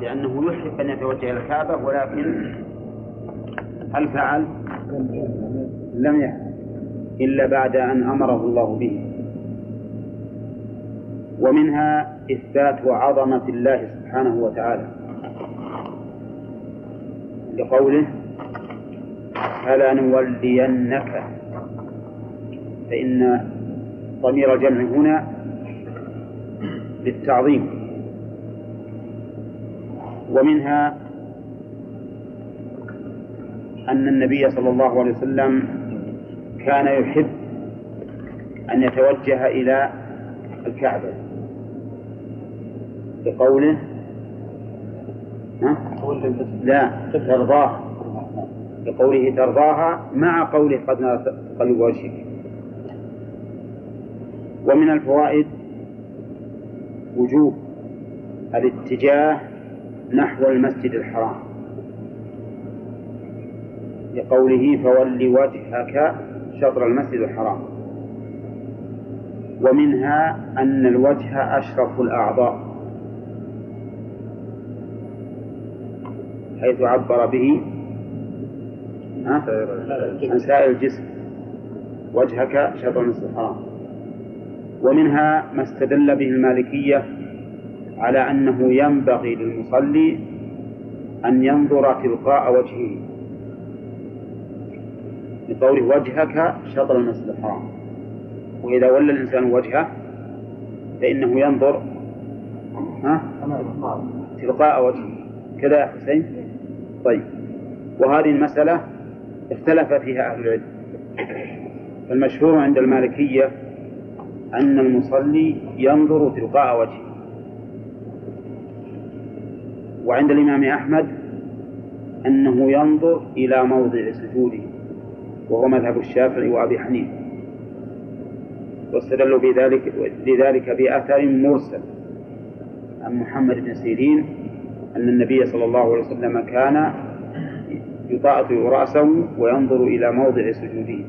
لأنه يحب أن يتوجه إلى الكعبة ولكن هل فعل؟ لم يفعل. إلا بعد أن أمره الله به. ومنها إثبات عظمة الله سبحانه وتعالى. لقوله فلنولينك فإن ضمير الجمع هنا للتعظيم. ومنها أن النبي صلى الله عليه وسلم كان يحب أن يتوجه إلى الكعبة. بقوله ها؟ لا ترضاه. بقوله ترضاها مع قوله قد نرى تقلب وجهك ومن الفوائد وجوب الاتجاه نحو المسجد الحرام. لقوله فول وجهك شطر المسجد الحرام. ومنها أن الوجه أشرف الأعضاء. حيث عبر به عن سائر الجسم. وجهك شطر المسجد الحرام. ومنها ما استدل به المالكية على أنه ينبغي للمصلي أن ينظر تلقاء وجهه. بقوله وجهك شطر المسجد الحرام وإذا ولى الإنسان وجهه فإنه ينظر ها؟ تلقاء وجهه. كذا يا حسين؟ طيب. وهذه المسألة اختلف فيها أهل العلم. فالمشهور عند المالكية أن المصلي ينظر تلقاء وجهه. وعند الإمام أحمد أنه ينظر إلى موضع سجوده وهو مذهب الشافعي وأبي حنيفة. واستدلوا بذلك لذلك بأثر مرسل عن محمد بن سيرين أن النبي صلى الله عليه وسلم كان يطاطئ رأسه وينظر إلى موضع سجوده.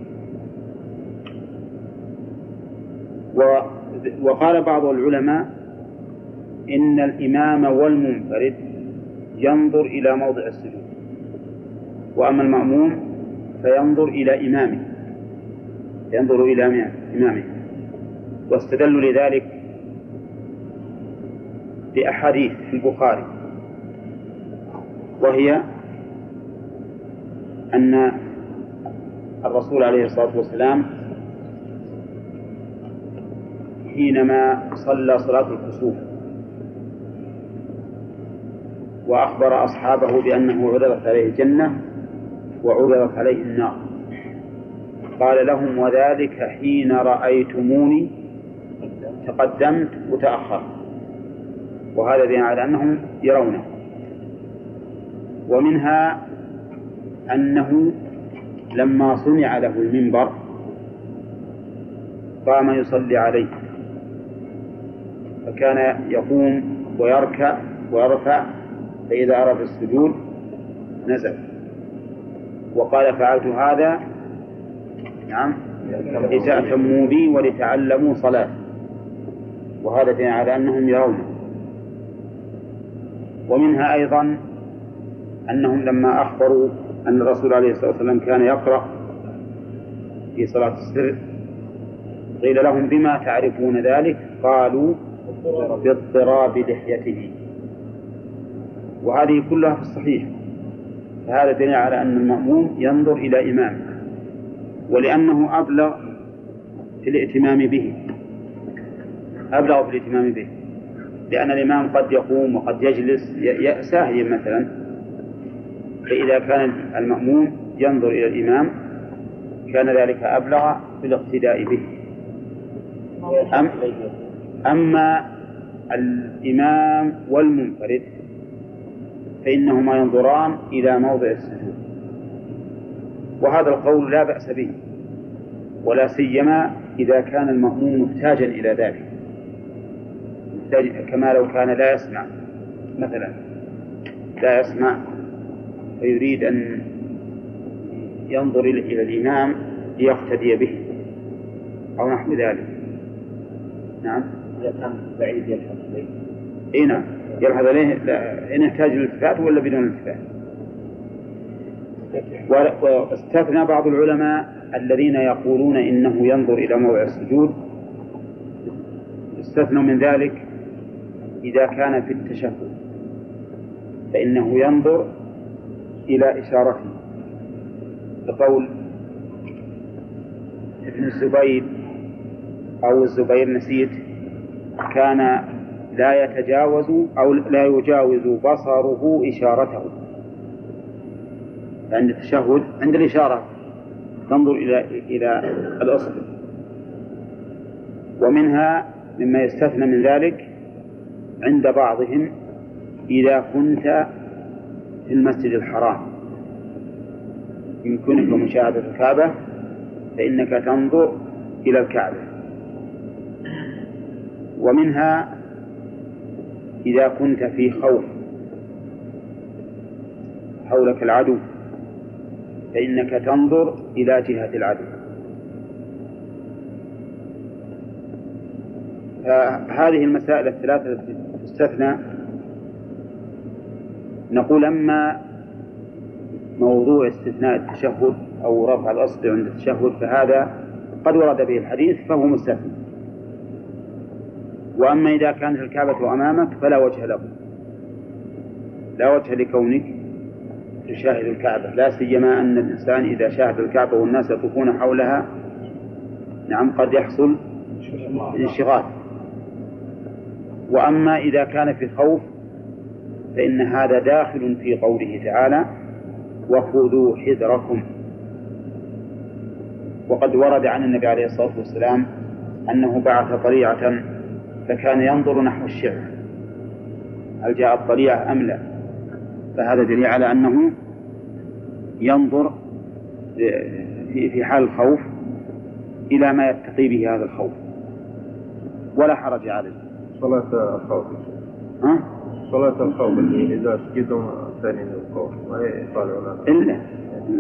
وقال بعض العلماء إن الإمام والمنفرد ينظر إلى موضع السجود. وأما المأموم فينظر إلى إمامه. ينظر إلى إمامه. واستدلوا لذلك بأحاديث في البخاري. وهي أن الرسول عليه الصلاة والسلام حينما صلى صلاة الكسوف وأخبر أصحابه بأنه عرضت عليه الجنة وعرضت عليه النار. قال لهم وذلك حين رأيتموني تقدمت وتأخرت وهذا دين على أنهم يرونه. ومنها أنه لما صنع له المنبر قام يصلي عليه. فكان يقوم ويركع ويرفع فإذا أراد السجود نزل. وقال فعلت هذا نعم لتأتموا بي ولتعلموا صلاة. وهذا على أنهم يرون. ومنها أيضا أنهم لما أخبروا أن الرسول عليه الصلاة والسلام كان يقرأ في صلاة السر قيل لهم بما تعرفون ذلك؟ قالوا باضطراب لحيته. وهذه كلها في الصحيح. فهذا دليل على أن المأموم ينظر إلى إمامه ولأنه أبلغ في الائتمام به. أبلغ في الائتمام به. لأن الإمام قد يقوم وقد يجلس ساهيا مثلا. فإذا كان المأموم ينظر إلى الإمام كان ذلك أبلغ في الاقتداء به. أم أما الإمام والمنفرد فإنهما ينظران إلى موضع السجود. وهذا القول لا بأس به ولا سيما إذا كان المأموم محتاجا إلى ذلك. محتاج كما لو كان لا يسمع مثلا. لا يسمع فيريد أن ينظر إلى الإمام ليقتدي به أو نحو ذلك. نعم. إذا كان بعيد يلحق إيه نعم. يلحظ عليه إن يحتاج الالتفات ولا بدون التفات واستثنى بعض العلماء الذين يقولون إنه ينظر إلى موضع السجود. استثنوا من ذلك إذا كان في التشهد فإنه ينظر إلى إشارته. بقول ابن الزبير أو الزبير نسيت كان لا يتجاوز أو لا يجاوز بصره إشارته. عند التشهد عند الإشارة. تنظر إلى إلى الأصل. ومنها مما يستثنى من ذلك عند بعضهم إذا كنت في المسجد الحرام. يمكنك مشاهدة الكعبة فإنك تنظر إلى الكعبة. ومنها إذا كنت في خوف حولك العدو فإنك تنظر إلى جهة العدو. فهذه المسائل الثلاثة تستثنى. نقول أما موضوع استثناء التشهد أو رفع الأصل عند التشهد فهذا قد ورد به الحديث فهو مستثنى. وأما إذا كانت الكعبة أمامك فلا وجه له. لا وجه لكونك تشاهد الكعبة لا سيما أن الإنسان إذا شاهد الكعبة والناس يطوفون حولها نعم قد يحصل انشغال. وأما إذا كان في خوف فإن هذا داخل في قوله تعالى وخذوا حذركم وقد ورد عن النبي عليه الصلاة والسلام أنه بعث طليعة فكان ينظر نحو الشعر. هل جاء الطليعة أم لا؟ فهذا دليل على أنه ينظر في حال الخوف إلى ما يتقي به هذا الخوف. ولا حرج عليه. صلاة الخوف. ها؟ صلاة الخوف اللي إذا سجدوا ثاني الخوف ما يطالعون. إلا.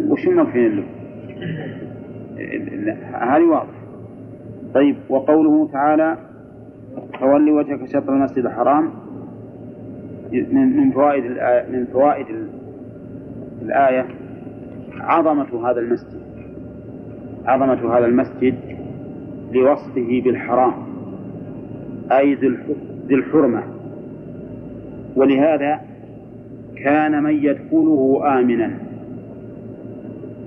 وش المغفين له؟ هذه واضح طيب وقوله تعالى فولي وجهك شطر المسجد الحرام. من فوائد من فوائد الآية عظمة هذا المسجد. عظمة هذا المسجد لوصفه بالحرام أي ذي الحرمة. ولهذا كان من يدخله آمنا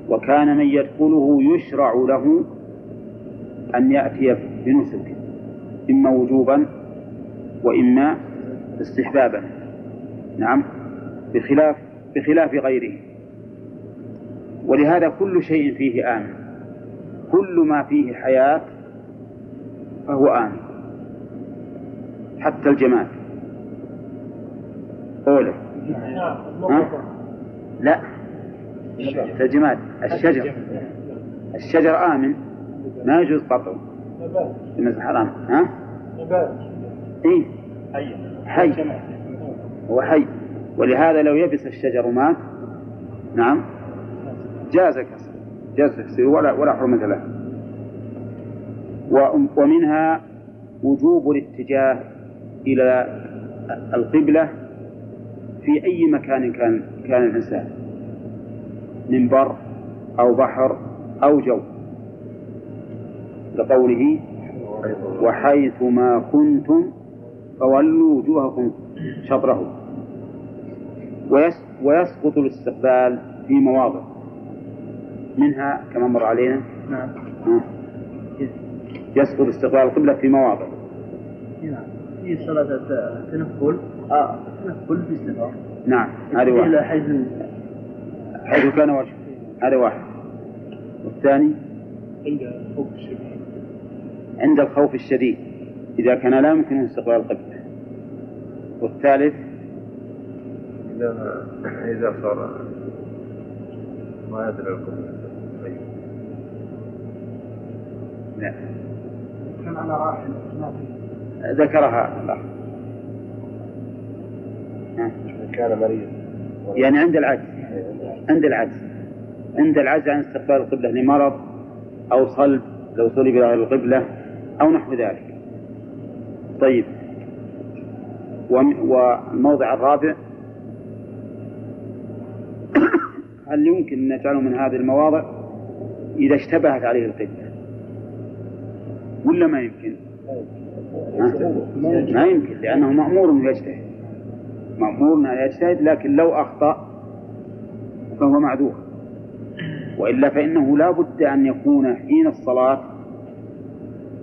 وكان من يدخله يشرع له أن يأتي بنسك. إما وجوبا وإما استحبابا. نعم. بخلاف بخلاف غيره. ولهذا كل شيء فيه آمن. كل ما فيه حياة فهو آمن. حتى الجماد. قوله؟ لا. الجماد. الشجر. الشجر آمن. ما يجوز قطعه. في المسجد الحرام ها؟ إيه؟ حي. حي هو حي. ولهذا لو يبس الشجر مات نعم جاز كسر جاز تكسيره ولا ولا حرمة له. ومنها وجوب الاتجاه إلى القبلة في أي مكان كان كان الإنسان من بر أو بحر أو جو. لقوله وحيث ما كنتم فولوا وجوهكم شطره. ويسقط الاستقبال في مواضع. منها كما مر علينا. نعم. يسقط استقبال القبلة في مواضع. نعم. في صلاة التنفل. آه التنفل في السفر. نعم هذه واحدة. حيث حيث كان وجه هذا واحد والثاني؟ عند الخوف الشديد عند الخوف الشديد إذا كان لا يمكنه استقبال القبلة والثالث إذا إذا صار ما يدري القبلة لا. كان على راحل ذكرها الأخ. كان مريض. يعني عند العجز. عند العجز. عند العجز عن استقبال القبلة لمرض أو صلب لو صلب إلى القبلة. أو نحو ذلك. طيب. والموضع الرابع. هل يمكن أن نجعله من هذه المواضع؟ إذا اشتبهت عليه القبلة. ولا ما يمكن؟ ما يمكن لأنه مأمور أنه يجتهد. مأمور أنه يجتهد لكن لو أخطأ فهو معذور. وإلا فإنه لا بد أن يكون حين الصلاة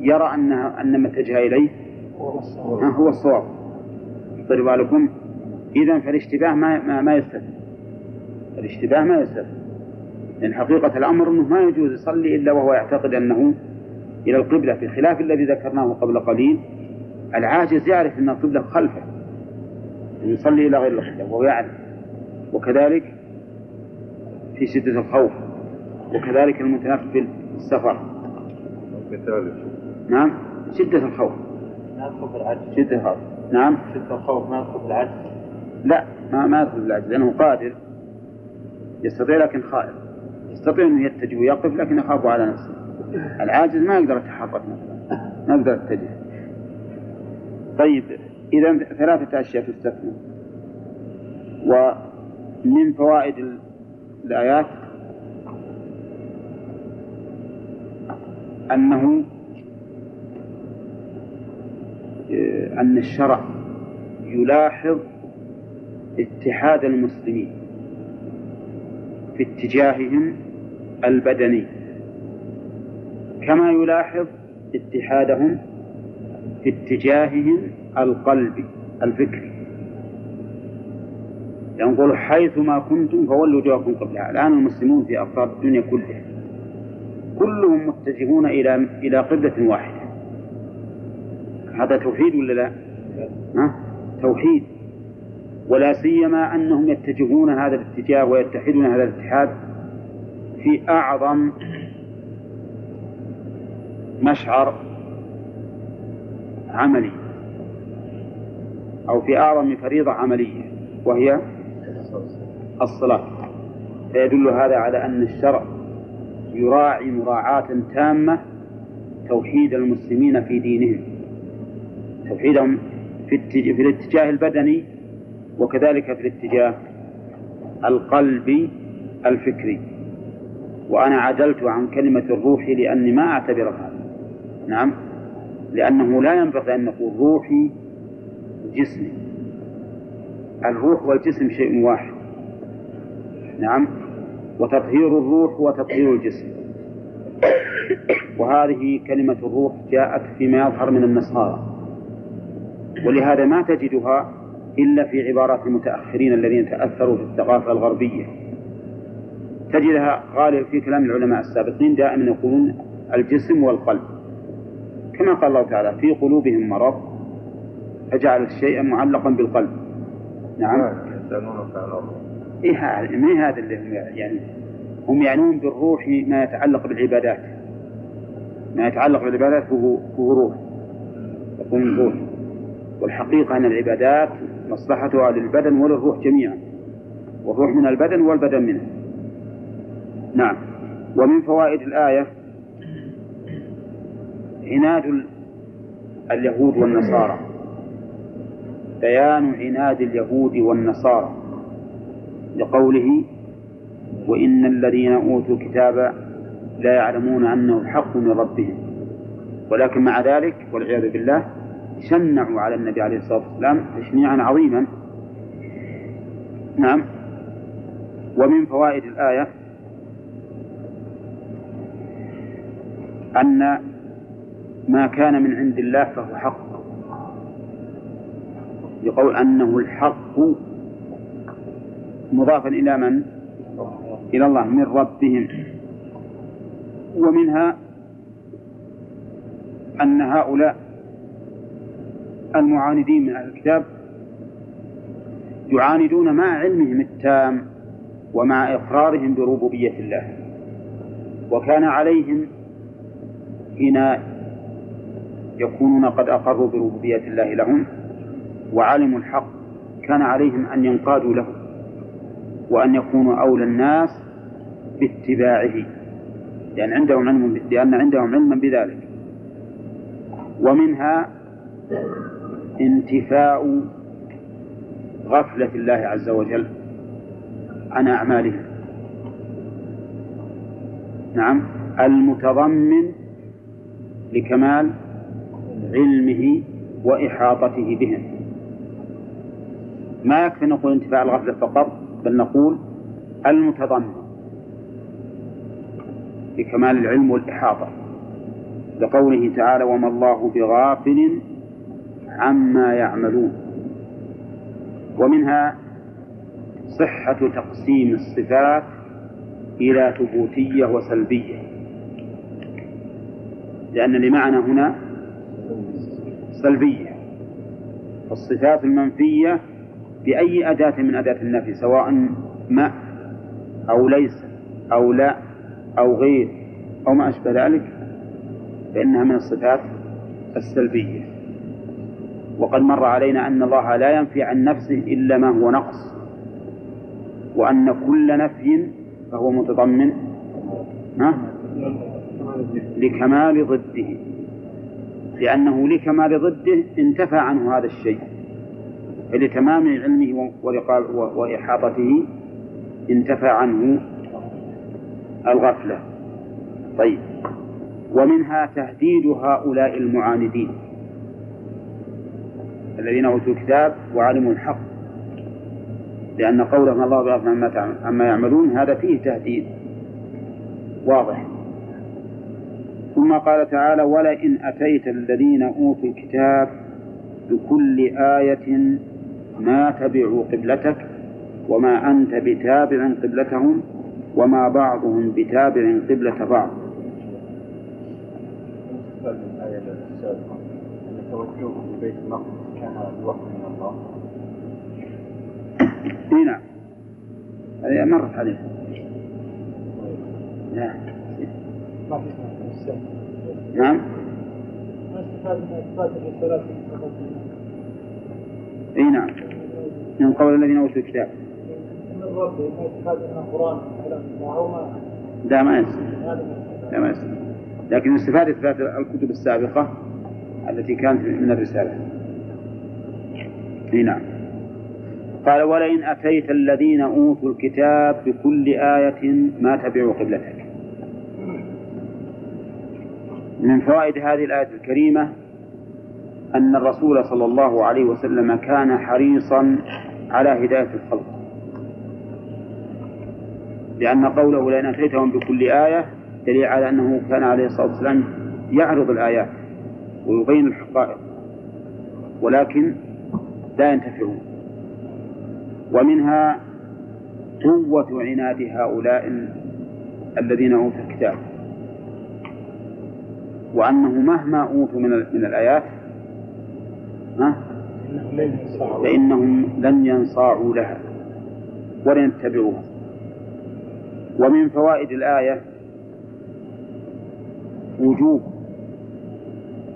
يرى أنها أن ما اتجه إليه هو الصواب. طيب بالكم؟ إذا فالاشتباه ما ما, ما الاشتباه ما يستثنى لأن حقيقة الأمر أنه ما يجوز يصلي إلا وهو يعتقد أنه إلى القبلة بخلاف الذي ذكرناه قبل قليل. العاجز يعرف أن القبلة خلفه. يصلي إلى غير القبلة وهو يعلم وكذلك في شدة الخوف وكذلك المتنفل في السفر. نعم. شدة الخوف. ما يدخل في العجز. شدة الخوف. نعم. شدة الخوف ما يدخل في العجز. لا ما ما يدخل بالعجز لأنه قادر. يستطيع لكن خائف. يستطيع أن يتجه ويقف لكن يخاف على نفسه. العاجز ما يقدر يتحرك مثلا. ما يقدر يتجه. طيب إذا ثلاثة أشياء تستثنى. ومن فوائد ال- الآيات أنه أن الشرع يلاحظ اتحاد المسلمين في اتجاههم البدني كما يلاحظ اتحادهم في اتجاههم القلبي الفكري. ينقول حيث ما كنتم فولوا وجوهكم قبلها. الآن المسلمون في أقطار الدنيا كلها كلهم متجهون إلى إلى قبلة واحدة. هذا توحيد ولا لا؟ ها؟ توحيد ولا سيما أنهم يتجهون هذا الاتجاه ويتحدون هذا الاتحاد في أعظم مشعر عملي أو في أعظم فريضة عملية وهي الصلاة فيدل هذا على أن الشرع يراعي مراعاة تامة توحيد المسلمين في دينهم توحيدهم في. في الاتجاه البدني وكذلك في الاتجاه القلبي الفكري. وأنا عدلت عن كلمة الروح لأني ما أعتبرها نعم؟ لأنه لا ينبغي أن نقول روحي جسمي الروح والجسم شيء واحد. نعم؟ وتطهير الروح وتطهير الجسم. وهذه كلمة الروح جاءت فيما يظهر من النصارى. ولهذا ما تجدها إلا في عبارات المتأخرين الذين تأثروا في الثقافة الغربية. تجدها غالب في كلام العلماء السابقين دائما يقولون الجسم والقلب. كما قال الله تعالى في قلوبهم مرض فجعل الشيء معلقا بالقلب. نعم. الروح إيه ما هي هذا اللي هم يعني؟ هم يعنون بالروح ما يتعلق بالعبادات. ما يتعلق بالعبادات هو هو روح. يقول الروح والحقيقة أن العبادات مصلحتها للبدن وللروح جميعا والروح من البدن والبدن منه. نعم. ومن فوائد الآية عناد ال- اليهود والنصارى. بيان عناد اليهود والنصارى لقوله وإن الذين أوتوا الكتاب لا يعلمون أنه الحق من ربهم ولكن مع ذلك والعياذ بالله شنعوا على النبي عليه الصلاة والسلام تشنيعا عظيما. نعم. ومن فوائد الآية أن ما كان من عند الله فهو حق. يقول أنه الحق مضافا إلى من؟ إلى الله من ربهم. ومنها أن هؤلاء المعاندين من أهل الكتاب يعاندون مع علمهم التام ومع إقرارهم بربوبية الله. وكان عليهم حين يكونون قد أقروا بربوبية الله لهم وعلموا الحق كان عليهم أن ينقادوا له وأن يكونوا أولى الناس باتباعه لأن عندهم علم لأن عندهم علما بذلك. ومنها انتفاء غفلة الله عز وجل عن أعمالهم. نعم. المتضمن لكمال علمه وإحاطته بهم. ما يكفي نقول انتفاع الغفلة فقط بل نقول المتضمن لكمال العلم والإحاطة. لقوله تعالى وما الله بغافل عما يعملون. ومنها صحة تقسيم الصفات إلى ثبوتية وسلبية. لأن لمعنى هنا سلبية. الصفات المنفية بأي أداة من أداة النفي سواء ما أو ليس أو لا أو غير أو ما أشبه ذلك فإنها من الصفات السلبية. وقد مر علينا أن الله لا ينفي عن نفسه إلا ما هو نقص وأن كل نفي فهو متضمن. لكمال ضده لأنه لكمال ضده انتفى عنه هذا الشيء. فلتمام علمه وإحاطته انتفى عنه الغفلة. طيب. ومنها تهديد هؤلاء المعاندين. الذين أوتوا الكتاب وعلموا الحق. لأن قولهم الله بغفل عما يعملون هذا فيه تهديد. واضح. ثم قال تعالى ولئن أتيت الذين أوتوا الكتاب بكل آية ما تبعوا قبلتك وما أنت بتابع قبلتهم وما بعضهم بتابع قبلة بعض. الآية السابقة أن توجهه لبيت المقدس. من الله اي نعم. هذه مرت عليه لا نعم. اي نعم. من قول الذين أوتوا الكتاب. لا ما يصير لا ما يصير لكن استفاد اثبات الكتب السابقة التي كانت من الرسالة. اي نعم قال ولئن أتيت الذين أوتوا الكتاب بكل آية ما تبعوا قبلتك. من فوائد هذه الآية الكريمة أن الرسول صلى الله عليه وسلم كان حريصا على هداية الخلق. لأن قوله لئن أتيتهم بكل آية دليل على أنه كان عليه الصلاة والسلام يعرض الآيات ويبين الحقائق. ولكن لا ينتفعون. ومنها قوة عناد هؤلاء الذين أوتوا الكتاب. وأنه مهما أوتوا من من الآيات فإنهم لن ينصاعوا لها ولن يتبعوها. ومن فوائد الآية وجوب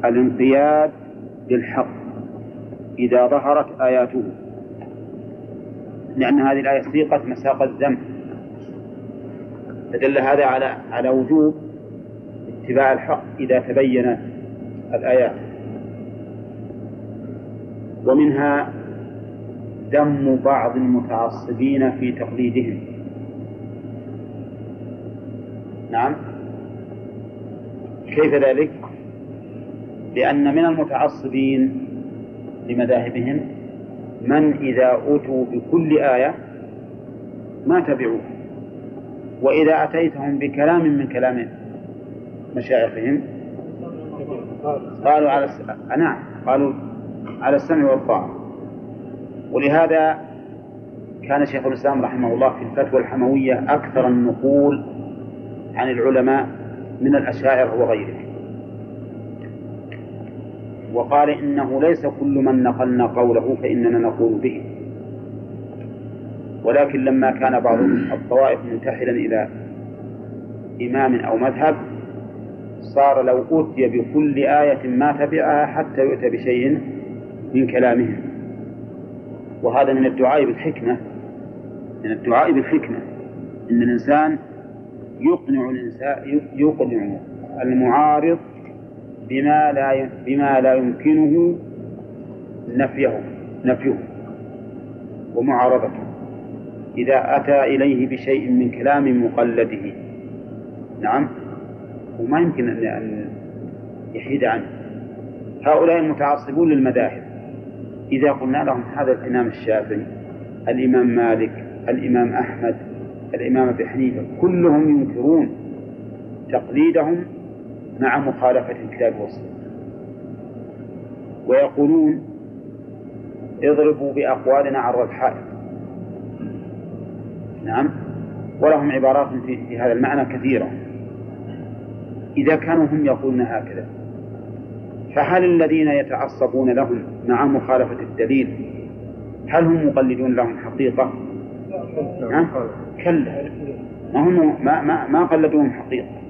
الانقياد للحق إذا ظهرت آياته. لأن هذه الآية سيقت مساق الذنب. فدل هذا على على وجوب اتباع الحق إذا تبينت الآيات. ومنها ذم بعض المتعصبين في تقليدهم. نعم. كيف ذلك؟ لأن من المتعصبين لمذاهبهم من إذا أوتوا بكل آية ما تبعوه وإذا أتيتهم بكلام من كلام مشايخهم قالوا على. نعم قالوا على السمع والطاعة ولهذا كان شيخ الإسلام رحمه الله في الفتوى الحموية أكثر النقول عن العلماء من الأشاعرة وغيرهم وقال إنه ليس كل من نقلنا قوله فإننا نقول به. ولكن لما كان بعض الطوائف منتحلا إلى إمام أو مذهب صار لو أوتي بكل آية ما تبعها حتى يؤتى بشيء من كلامهم وهذا من الدعاء بالحكمة من الدعاء بالحكمة. إن الإنسان يقنع الإنسان يقنع المعارض بما لا بما لا يمكنه نفيه نفيه ومعارضته. إذا أتى إليه بشيء من كلام مقلده. نعم. وما يمكن أن يحيد عنه. هؤلاء المتعصبون للمذاهب. إذا قلنا لهم هذا الإمام الشافعي الإمام مالك الإمام أحمد الإمام أبي حنيفة كلهم ينكرون تقليدهم مع مخالفة الكتاب والسنة. ويقولون اضربوا بأقوالنا عرض الحائط نعم. ولهم عبارات في هذا المعنى كثيرة. إذا كانوا هم يقولون هكذا فهل الذين يتعصبون لهم مع مخالفة الدليل هل هم مقلدون لهم حقيقة؟ كلا. ما هم ما ما, ما قلدوهم حقيقة.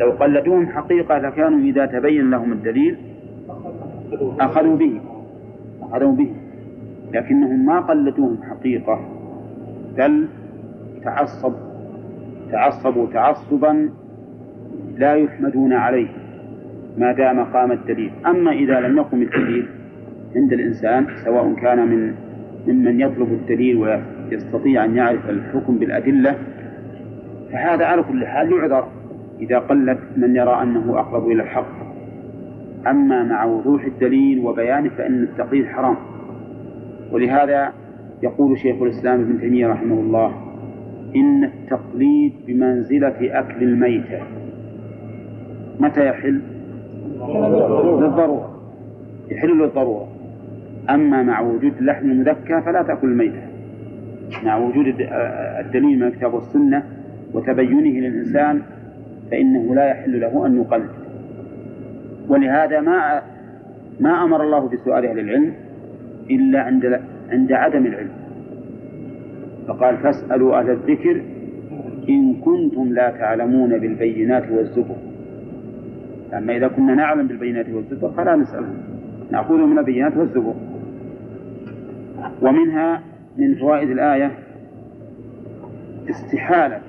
لو قلدوهم حقيقة لكانوا إذا تبين لهم الدليل أخذوا به أخذوا به. لكنهم ما قلدوهم حقيقة بل تعصب تعصبوا تعصبا لا يحمدون عليه ما دام قام الدليل. أما إذا لم يقم الدليل عند الإنسان سواء كان من ممن يطلب الدليل ويستطيع أن يعرف الحكم بالأدلة فهذا على كل حال يعذر. إذا قلت من يرى أنه أقرب إلى الحق. أما مع وضوح الدليل وبيانه فإن التقليد حرام. ولهذا يقول شيخ الإسلام ابن تيمية رحمه الله إن التقليد بمنزلة أكل الميتة. متى يحل؟ للضرورة. يحل للضرورة. أما مع وجود اللحم المذكى فلا تأكل الميتة. مع وجود الدليل من الكتاب والسنة وتبينه للإنسان فإنه لا يحل له أن يقلد. ولهذا ما ما أمر الله بسؤال أهل العلم إلا عند عند عدم العلم. فقال فاسألوا أهل الذكر إن كنتم لا تعلمون بالبينات والزبر. أما إذا كنا نعلم بالبينات والزبر فلا نسألهم نأخذ من البينات والزبر. ومنها من فوائد الآية استحالة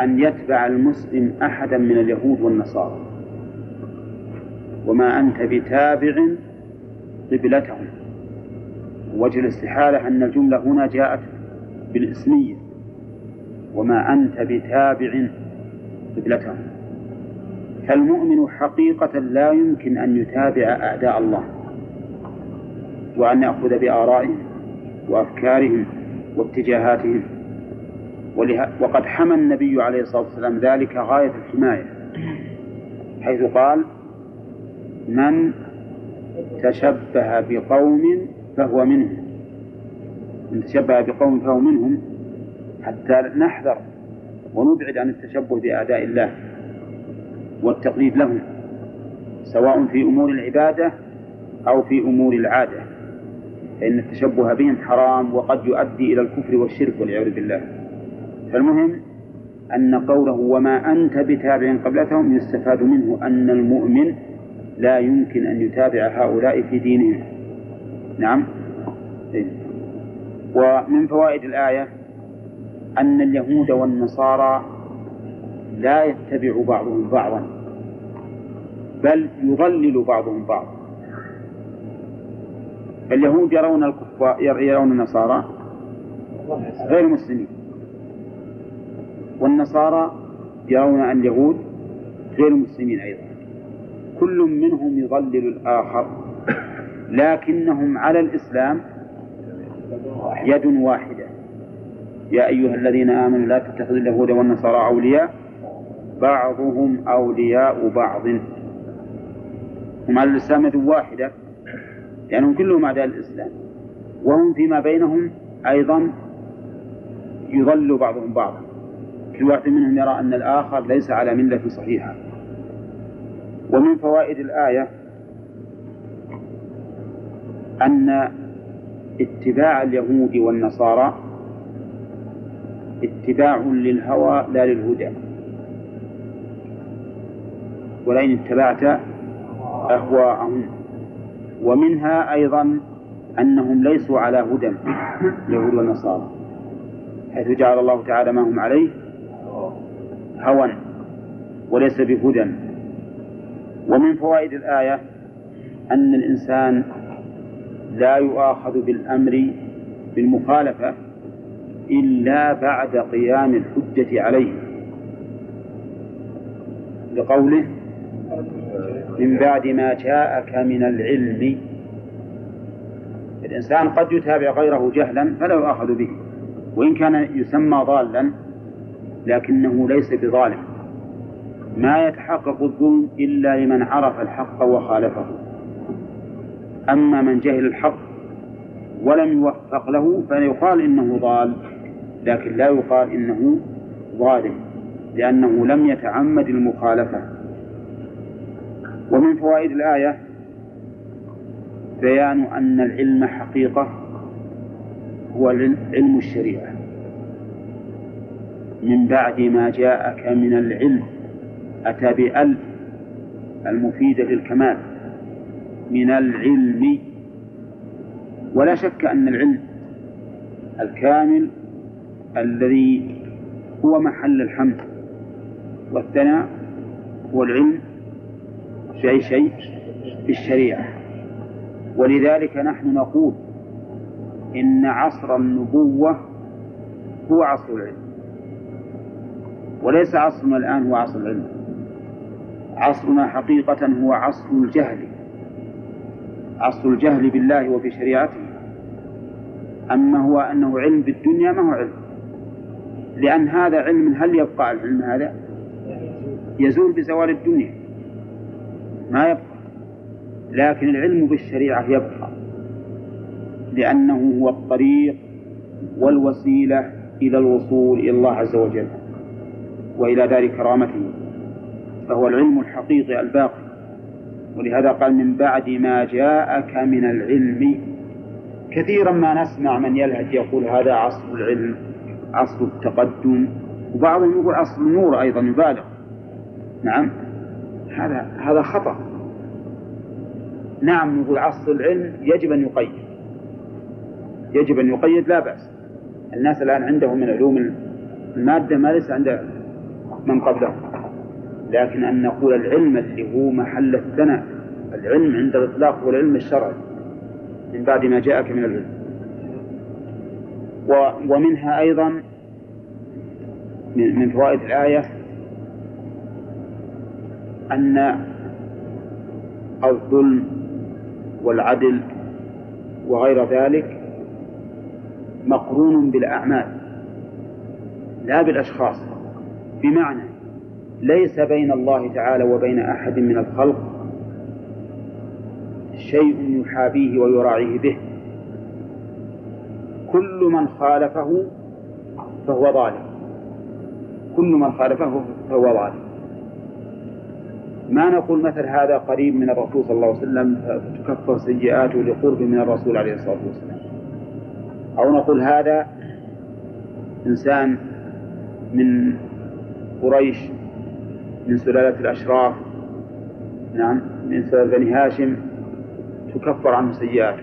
أن يتبع المسلم أحدا من اليهود والنصارى. وما أنت بتابع قبلتهم. وجه الاستحالة أن الجملة هنا جاءت بالإسمية. وما أنت بتابع قبلتهم. فالمؤمن حقيقة لا يمكن أن يتابع أعداء الله. وأن يأخذ بآرائهم وأفكارهم واتجاهاتهم. وقد حمى النبي عليه الصلاة والسلام ذلك غاية الحماية حيث قال من تشبه بقوم فهو منهم. من تشبه بقوم فهو منهم حتى نحذر ونبعد عن التشبه بأعداء الله والتقليد لهم سواء في أمور العبادة أو في أمور العادة فإن التشبه بهم حرام وقد يؤدي إلى الكفر والشرك والعياذ بالله. فالمهم أن قوله وما أنت بتابع قبلتهم يستفاد منه أن المؤمن لا يمكن أن يتابع هؤلاء في دينهم نعم. ومن فوائد الآية أن اليهود والنصارى لا يتبع بعضهم بعضا بل يضلل بعضهم بعضا. اليهود يرون الكفار يرون النصارى غير مسلمين. والنصارى يرون اليهود غير مسلمين أيضا. كل منهم يضلل الآخر لكنهم على الإسلام يد واحدة. يا أيها الذين آمنوا لا تتخذوا اليهود والنصارى أولياء بعضهم أولياء بعض. هم على الإسلام يد واحدة لأنهم كلهم أعداء الإسلام. وهم فيما بينهم أيضا يضل بعضهم بعضا. كل واحد منهم يرى أن الآخر ليس على ملة صحيحة. ومن فوائد الآية أن اتباع اليهود والنصارى اتباع للهوى لا للهدى. ولئن اتبعت أهواءهم. ومنها أيضا أنهم ليسوا على هدى اليهود والنصارى حيث جعل الله تعالى ما هم عليه هوى وليس بهدى. ومن فوائد الآية أن الإنسان لا يؤاخذ بالأمر بالمخالفة إلا بعد قيام الحجة عليه. لقوله من بعد ما جاءك من العلم. الإنسان قد يتابع غيره جهلا فلا يؤاخذ به. وإن كان يسمى ضالا لكنه ليس بظالم. ما يتحقق الظلم إلا لمن عرف الحق وخالفه. أما من جهل الحق ولم يوفق له فيقال إنه ضال لكن لا يقال إنه ظالم لأنه لم يتعمد المخالفة. ومن فوائد الآية بيان أن العلم حقيقة هو علم الشريعة. من بعد ما جاءك من العلم أتى بأل المفيدة للكمال من العلم. ولا شك أن العلم الكامل الذي هو محل الحمد والثناء هو العلم في أي شيء في الشريعة. ولذلك نحن نقول إن عصر النبوة هو عصر العلم. وليس عصرنا الآن هو عصر العلم. عصرنا حقيقة هو عصر الجهل. عصر الجهل بالله وبشريعته. أما هو أنه علم بالدنيا ما هو علم. لأن هذا علم هل يبقى العلم هذا؟ يزول بزوال الدنيا. ما يبقى. لكن العلم بالشريعة يبقى. لأنه هو الطريق والوسيلة إلى الوصول إلى الله عز وجل. وإلى دار كرامته فهو العلم الحقيقي الباقي. ولهذا قال من بعد ما جاءك من العلم. كثيرا ما نسمع من يلهج يقول هذا عصر العلم عصر التقدم وبعضهم يقول عصر النور أيضا يبالغ. نعم هذا هذا خطأ. نعم نقول عصر العلم يجب أن يقيد. يجب أن يقيد لا بأس. الناس الآن عندهم من علوم المادة ما ليس عند من قبلهم لكن أن نقول العلم اللي هو محل الثناء العلم عند الإطلاق هو العلم الشرعي من بعد ما جاءك من العلم. ومنها أيضا من فوائد الآية أن الظلم والعدل وغير ذلك مقرون بالأعمال لا بالأشخاص. بمعنى ليس بين الله تعالى وبين أحد من الخلق شيء يحابيه ويراعيه به. كل من خالفه فهو ظالم. كل من خالفه فهو ظالم. ما نقول مثل هذا قريب من الرسول صلى الله عليه وسلم فتكفر سيئاته لقرب من الرسول عليه الصلاة والسلام. أو نقول هذا إنسان من قريش من سلالة الأشراف نعم من سلالة بني هاشم تكفر عنه سيئاته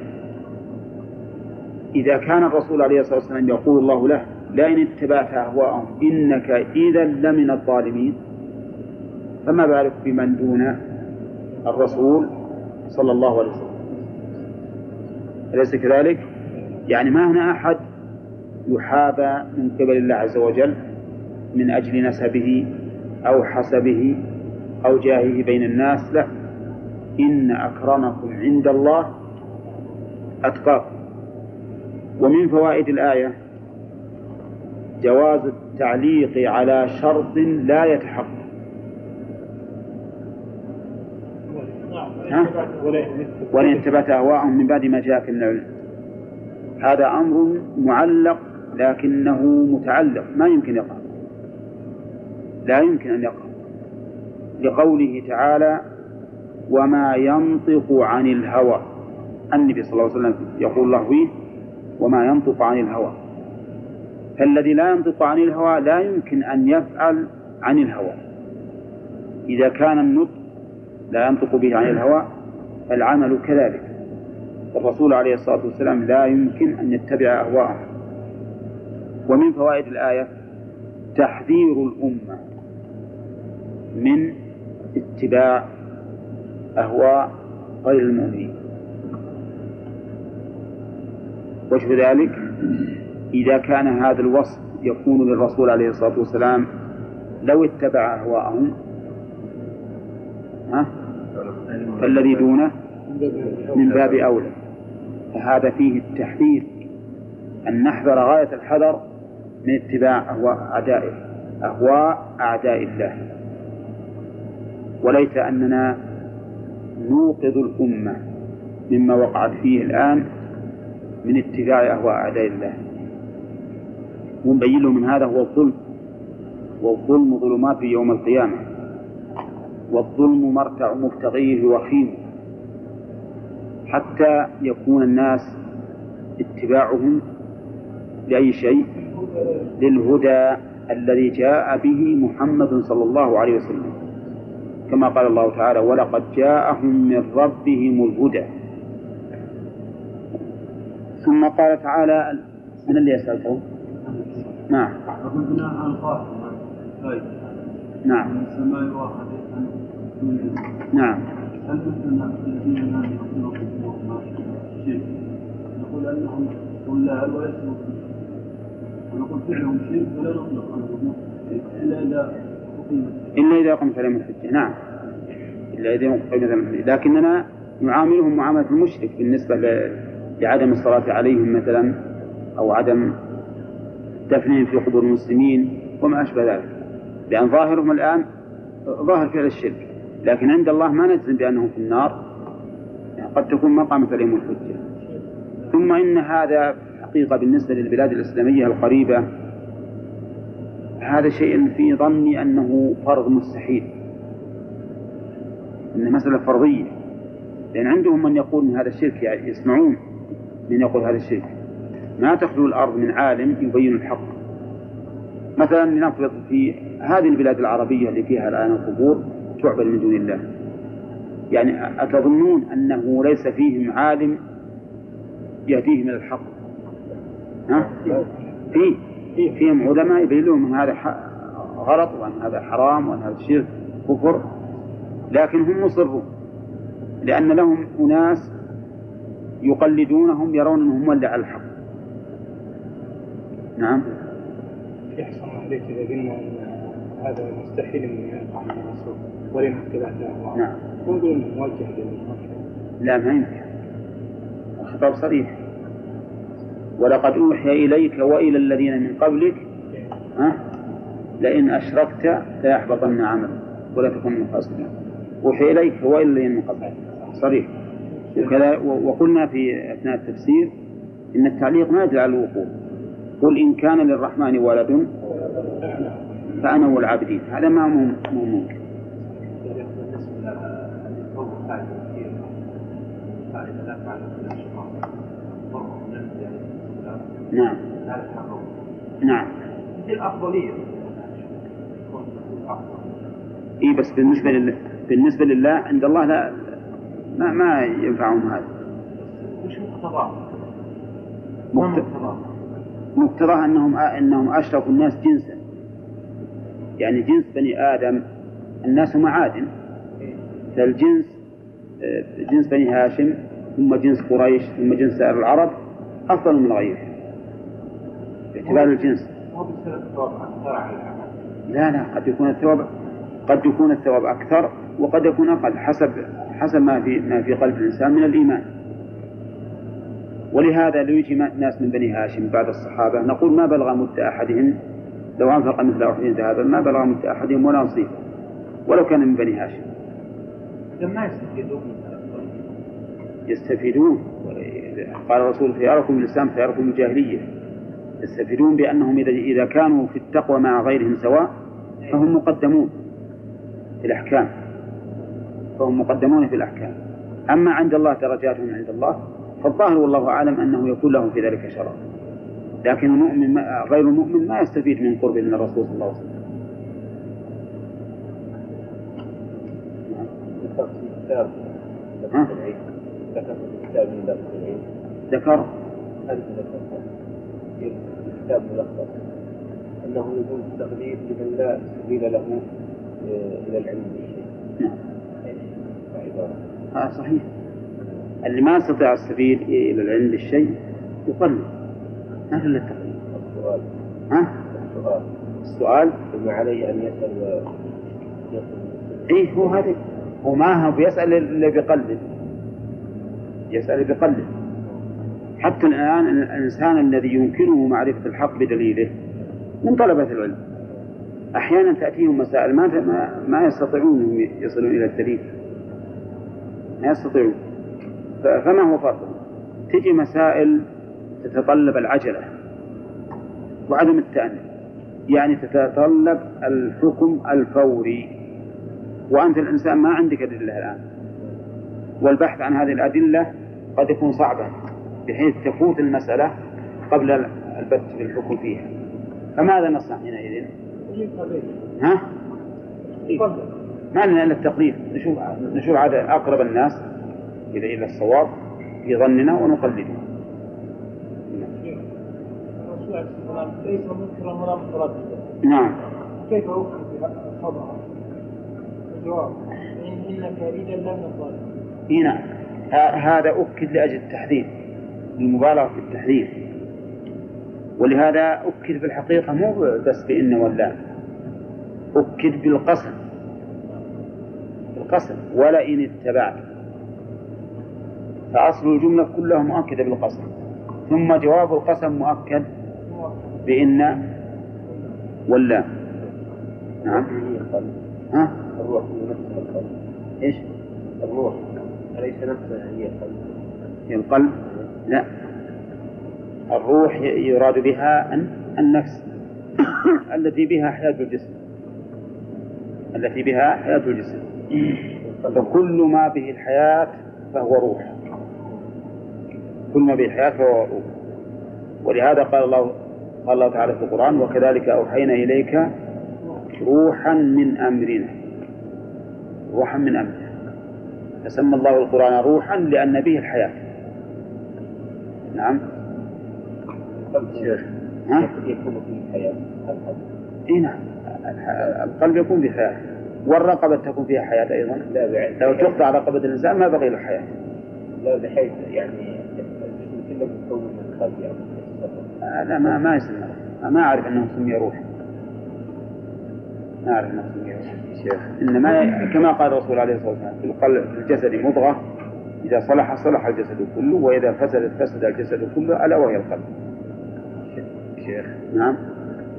إذا كان الرسول عليه الصلاة والسلام يقول الله له لئن اتبعت أهواءهم إنك إذا لمن الظالمين. فما بالك بمن دون الرسول صلى الله عليه وسلم؟ أليس كذلك؟ يعني ما هنا أحد يحابى من قبل الله عز وجل؟ من أجل نسبه أو حسبه أو جاهه بين الناس لا إن أكرمكم عند الله أتقاكم. ومن فوائد الآية جواز التعليق على شرط لا يتحقق؟ ولئن اتبعت أهواءهم من بعد ما جاءك من العلم. هذا أمر معلق لكنه متعلق ما يمكن يقع لا يمكن أن يقع لقوله تعالى وما ينطق عن الهوى. النبي صلى الله عليه وسلم يقول الله فيه وما ينطق عن الهوى. فالذي لا ينطق عن الهوى لا يمكن أن يفعل عن الهوى. إذا كان النطق لا ينطق به عن الهوى فالعمل كذلك. الرسول عليه الصلاة والسلام لا يمكن أن يتبع أهواءه. ومن فوائد الآية تحذير الأمة. من اتباع أهواء غير المؤمنين. وجه ذلك إذا كان هذا الوصف يكون للرسول عليه الصلاة والسلام لو اتبع أهواءهم ها؟ فالذي دونه من باب أولى. فهذا فيه التحذير أن نحذر غاية الحذر من اتباع أهواء أعدائه أهواء أعداء الله. وليت أننا نوقظ الأمة مما وقعت فيه الآن من اتباع أهواء أعداء الله. ونبين من هذا هو الظلم. والظلم ظلمات يوم القيامة. والظلم مرتع مبتغيه وخيم. حتى يكون الناس اتباعهم لأي شيء؟ للهدى الذي جاء به محمد صلى الله عليه وسلم. كما قال الله تعالى ولقد جاءهم من ربهم الهدى. ثم قال تعالى من اللي يسألكم نعم. بناء القاعدة نعم. نعم. هل مثلنا الذين لا يؤمنون شرك نقول أنهم ضلال ويسلكون ونقول فعلهم شرك ولا نطلق عنهم إلا إذا إلا إذا قمت عليهم الحجة نعم. إلا إذا قمت لكننا نعاملهم معاملة المشرك بالنسبة لعدم الصلاة عليهم مثلا أو عدم دفنهم في قبور المسلمين وما أشبه ذلك. لأن ظاهرهم الآن ظاهر فعل الشرك. لكن عند الله ما نجزم بأنهم في النار. يعني قد تكون ما قامت عليهم الحجة. ثم إن هذا حقيقة بالنسبة للبلاد الإسلامية القريبة هذا شيء في ظني أنه فرض مستحيل إنه مسألة فرضية لأن عندهم من يقول من هذا الشرك يعني يسمعون من يقول هذا الشرك. ما تخلو الأرض من عالم يبين الحق. مثلا لنفرض في هذه البلاد العربية اللي فيها الآن القبور تعبد من دون الله. يعني أتظنون أنه ليس فيهم عالم يهديهم إلى الحق؟ ها؟ فيه. فيهم علماء يبين لهم أن هذا غلط وأن هذا حرام وأن هذا شرك كفر لكن هم مصرون لأن لهم أناس يقلدونهم يرون أنهم ولى على الحق نعم. يحصل عليك إذا قلنا أن هذا مستحيل أن يقع من الرسول ولن اتبعته نعم. نقول أنه موجه للموجه. لا ما ينفع. الخطاب صريح. ولقد أوحي إليك وإلى الذين من قبلك ها؟ لئن أشركت ليحبطن عملك ولا تكن من الخاسرين. أوحي إليك وإلى الذين من قبلك. صريح. وكذا وقلنا في أثناء التفسير إن التعليق ما يدل على الوقوع قل إن كان للرحمن ولد فأنا والعابدين. هذا ما مو ممكن. نعم. نعم. الافضليه اي بس بالنسبة لله بالنسبة لله عند الله لا ما ما ينفعهم هذا. وش مقتضاه؟ مقت- مقتضاه أنهم أنهم اشرفوا الناس جنسا. يعني جنس بني آدم الناس معادن فالجنس آه، جنس بني هاشم ثم جنس قريش ثم جنس العرب أفضل من غيره باعتبار الجنس. لا لا قد يكون الثواب قد يكون الثواب أكثر وقد يكون أقل حسب حسب ما في ما في قلب الإنسان من الإيمان. ولهذا لو يجي ناس من بني هاشم بعد الصحابة نقول ما بلغ مد أحدهم لو أنفق مثل أحد ذهبا ما بلغ مد أحدهم ولا نصيبه ولو كان من بني هاشم. ما يستفيدون يستفيدون. قال الرسول خياركم الإسلام خياركم الجاهلية. يستفيدون بأنهم إذا كانوا في التقوى مع غيرهم سواء فهم مقدمون في الأحكام. فهم مقدمون في الأحكام. أما عند الله درجاتهم عند الله فالظاهر والله أعلم أنه يكون لهم في ذلك شرف. لكن المؤمن غير المؤمن ما يستفيد من قرب من الرسول صلى الله عليه وسلم. ذكر في كتاب ملخص أنه يجوز التقليد لمن لا سبيل له آه، إلى العلم بالشيء. نعم صحيح. اللي ما يستطيع السبيل إلى العلم بالشيء يقلد ما في إلا التقليد السؤال. ها؟ السؤال. السؤال؟ ثم عليه و- يسأل إيه هو هذا. هو ما هو بيسأل إلا بيقلد يسأل بيقلد حتى الآن الإنسان الذي يمكنه معرفة الحق بدليله من طلبة العلم. أحيانا تأتيهم مسائل ما ما, يستطيعون أنهم يصلون إلى الدليل. ما يستطيعون. فما هو فرقهم تجي مسائل تتطلب العجلة وعدم التأني. يعني تتطلب الحكم الفوري. وأنت الإنسان ما عندك أدلة الآن. والبحث عن هذه الأدلة قد يكون صعبا. بحيث تفوت المسألة قبل البت في الحكم فيها. فماذا نصنع حينئذ؟ ها؟ ما لنا إلا التقليد. نشوف نشوف عاد أقرب الناس إلى إلى الصواب في ظننا ونقلده. ليس منكرا ولا مترددا نعم كيف اخبر بخبره؟ الجواب. إن إنك اذا لم نقل. هنا. ه- هذا أكد لأجل التحذير. المبالغة في التحذير ولهذا أكد في الحقيقة مو بس بإن ولا أكد بالقسم بالقسم ولئن اتبعت. فأصل الجملة كلها مؤكدة بالقسم. ثم جواب القسم مؤكد بإن ولا. نعم. ها؟ الروح نفسها القلب إيش؟ الروح. أليس نفسها هي القلب؟ هي القلب. لا. الروح يراد بها الن- النفس. التي بها حياة الجسم. التي بها حياة الجسم. فكل ما به الحياة فهو روح. كل ما به الحياة فهو روح. ولهذا قال الله قال الله تعالى في القرآن وكذلك أوحينا إليك روحا من أمرنا. روحا من أمرنا. فسمى الله القرآن روحا لأن به الحياة. نعم. ها؟ يكون فيه حياة القلب اي نعم. القلب يكون به حياة والرقبة تكون فيها حياة أيضا. لا بعد لو تقطع رقبة الإنسان ما بقي له حياة. لا بحيث يعني الجسم كله مكون من القلب يعني آه، لا ما ما يسمى ما أعرف أنه سمي روح ما أعرف أنه سمي روح شيخ. إنما كما قال الرسول عليه الصلاة والسلام في القلب في الجسد مضغة. إذا صلح صلح الجسد كله وإذا فسدت فسد الجسد كله ألا وهي القلب. شيخ نعم.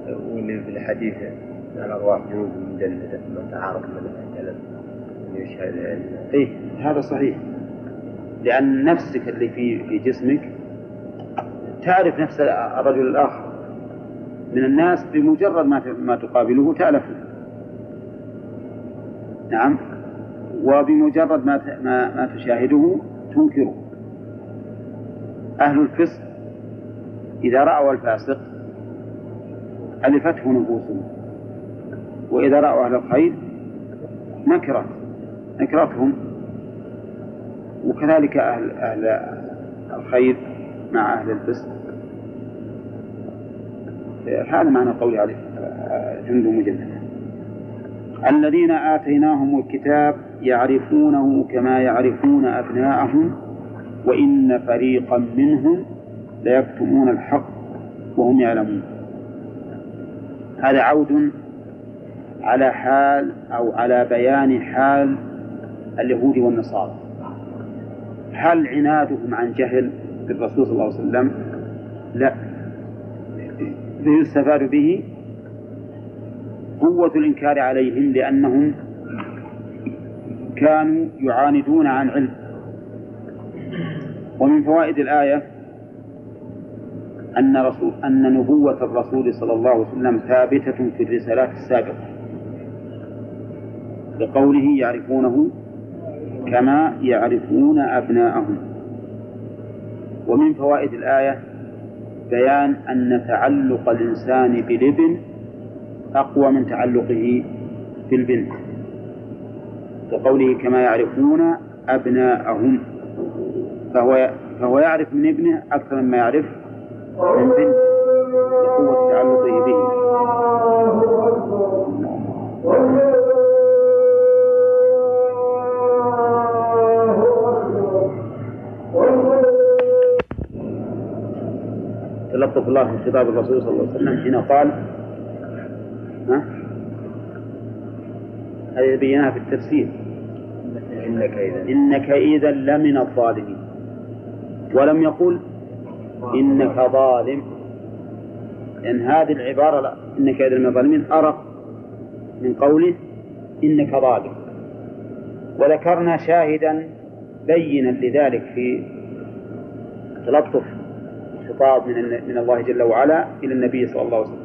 واللي في الحديث عن الأرواح جنود مجندة ما تعارف من الأجل يشهد إيه هذا صحيح. لأن نفسك اللي في في جسمك تعرف نفس الرجل الآخر. من الناس بمجرد ما ما تقابله تألفه نعم. وبمجرد ما ما تشاهده تنكره. أهل الفسق إذا رأوا الفاسق ألفته نفوسهم وإذا رأوا أهل الخير نكرت نكرتهم. وكذلك أهل أهل الخير مع أهل الفسق. هذا معنى قولي عليه جند مجند. الذين آتيناهم الكتاب يعرفونه كما يعرفون أبناءهم وإن فريقا منهم ليكتمون الحق وهم يعلمون. هذا عود على حال أو على بيان حال اليهود والنصارى. هل عنادهم عن جهل بالرسول صلى الله عليه وسلم؟ لا. يستفاد به؟ قوة الإنكار عليهم لأنهم كانوا يعاندون عن علم. ومن فوائد الآية أن رسول أن نبوة الرسول صلى الله عليه وسلم ثابتة في الرسالات السابقة. لقوله يعرفونه كما يعرفون أبناءهم. ومن فوائد الآية بيان أن تعلق الإنسان بالابن أقوى من تعلقه بالبنت كقوله كما يعرفون أبناءهم. فهو فهو يعرف من ابنه أكثر مما يعرف من بنته لقوة تعلقه به. تلطف الله في خطاب الرسول صلى الله عليه وسلم حين قال ها؟ هذه بيناها في التفسير. إنك إذا إنك إذا لمن الظالمين. ولم يقل إنك ظالم. لأن هذه العبارة لا. إنك إذا من الظالمين أرق من قوله إنك ظالم. وذكرنا شاهدا بينا لذلك في تلطف الخطاب من من الله جل وعلا إلى النبي صلى الله عليه وسلم.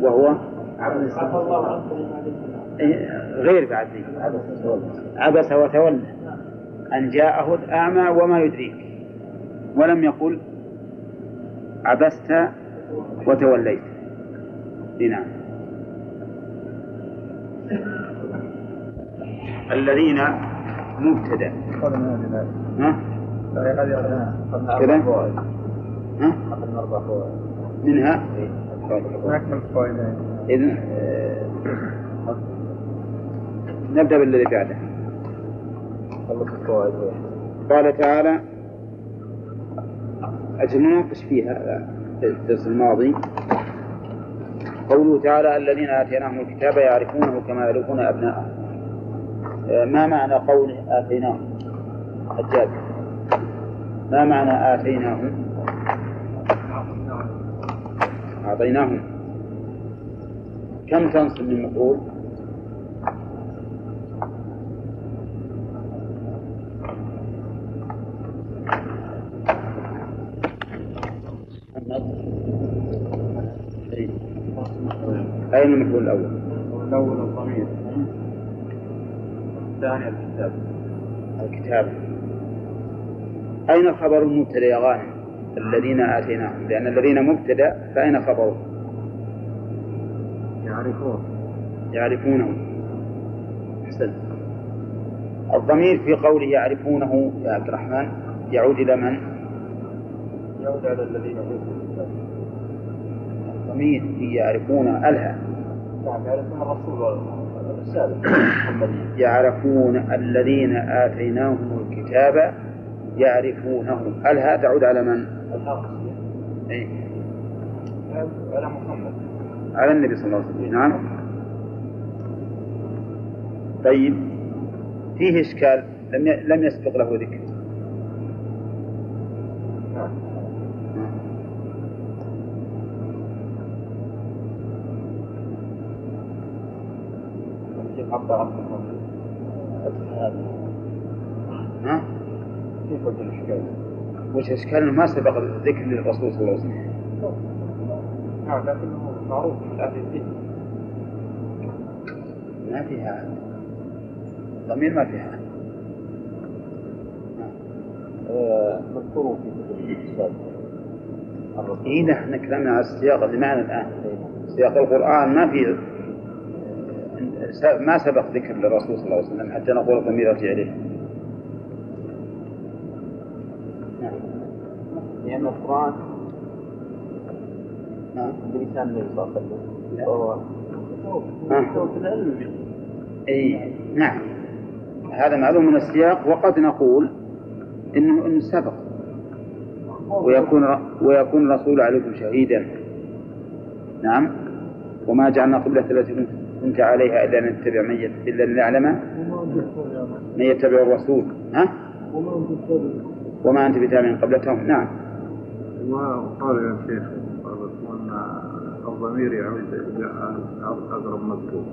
وهو إيه، غير بعد ذي عبس وتولى أن جاءه الأعمى وما يدريك. ولم يقل عبست وتوليت. نعم. الذين مبتدأ. ها؟ كذا؟ ها؟ منها؟ إذن نبدأ بالذي بعده. قال تعالى أجل نناقش فيها؟ في الدرس الماضي. قوله تعالى الذين آتيناهم الكتاب يعرفونه كما يعرفون أبناءهم. ما معنى قوله آتيناهم؟ حجاج ما معنى آتيناهم؟ أعطيناهم. كم تنصب من مفعول؟ أين المفعول الأول؟ الأول الضمير. الثاني الكتاب. الكتاب. أين خبر المبتدأ يا غانم؟ الذين آتيناهم. لأن الذين مبتدأ فأين خبره؟ يعرفون. يعرفونه. أحسنت الضمير في قوله يعرفونه يا عبد الرحمن يعود إلى من؟ يعود على الذين الكتاب. الضمير في يعرفون ألها. نعم يعرفون الرسول يعرفون الذين آتيناهم الكتاب يعرفونه. ألها تعود على من؟ الأقصى أي على محمد. على النبي صلى الله عليه وسلم. نعم. طيب. فيه إشكال. لم لم يسبق له ذكر. ها؟ كيف وجه؟ وش إشكال إنه ما سبق الذكر للرسول صلى الله عليه وسلم نعم لكنه معروف ما فيها أحد ضمير ما فيها أحد مذكور في كتب السابقة إيه ده إحنا كلامنا على السياق اللي معنا الآن سياق القرآن ما في ما سبق ذكر للرسول صلى الله عليه وسلم حتى نقول الضمير يرجع إليه. نعم. لأن القرآن نعم بلسان النبي صلى الله عليه وسلم. وهو أي نعم. هذا معلوم من السياق وقد نقول إنه إنه سبق. ويكون ويكون الرسول عليكم شهيدا. نعم. وما جعلنا قبلة التي كنت عليها إلا أن نتبع من يت- إلا أن نعلم من يتبع الرسول. ها؟ وما أنت بتابع قبلتهم. نعم. وقال يا شيخ الضمير يعود إلى أقرب مذكور.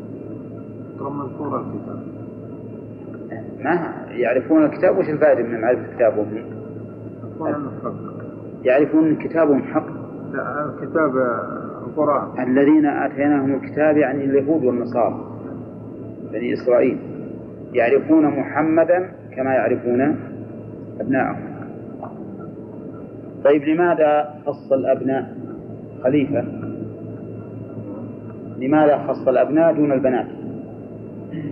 أقرب مذكور الكتاب. ما يعرفون الكتاب؟ وش الفائدة من معرفة كتابهم يعرفون كتابهم حق. لا كتاب القرآن. الذين آتيناهم الكتاب يعني اليهود والنصارى بني إسرائيل. يعرفون محمدا كما يعرفون أبناءهم. طيب لماذا خص الأبناء خليفة؟ لماذا خص الأبناء دون البنات؟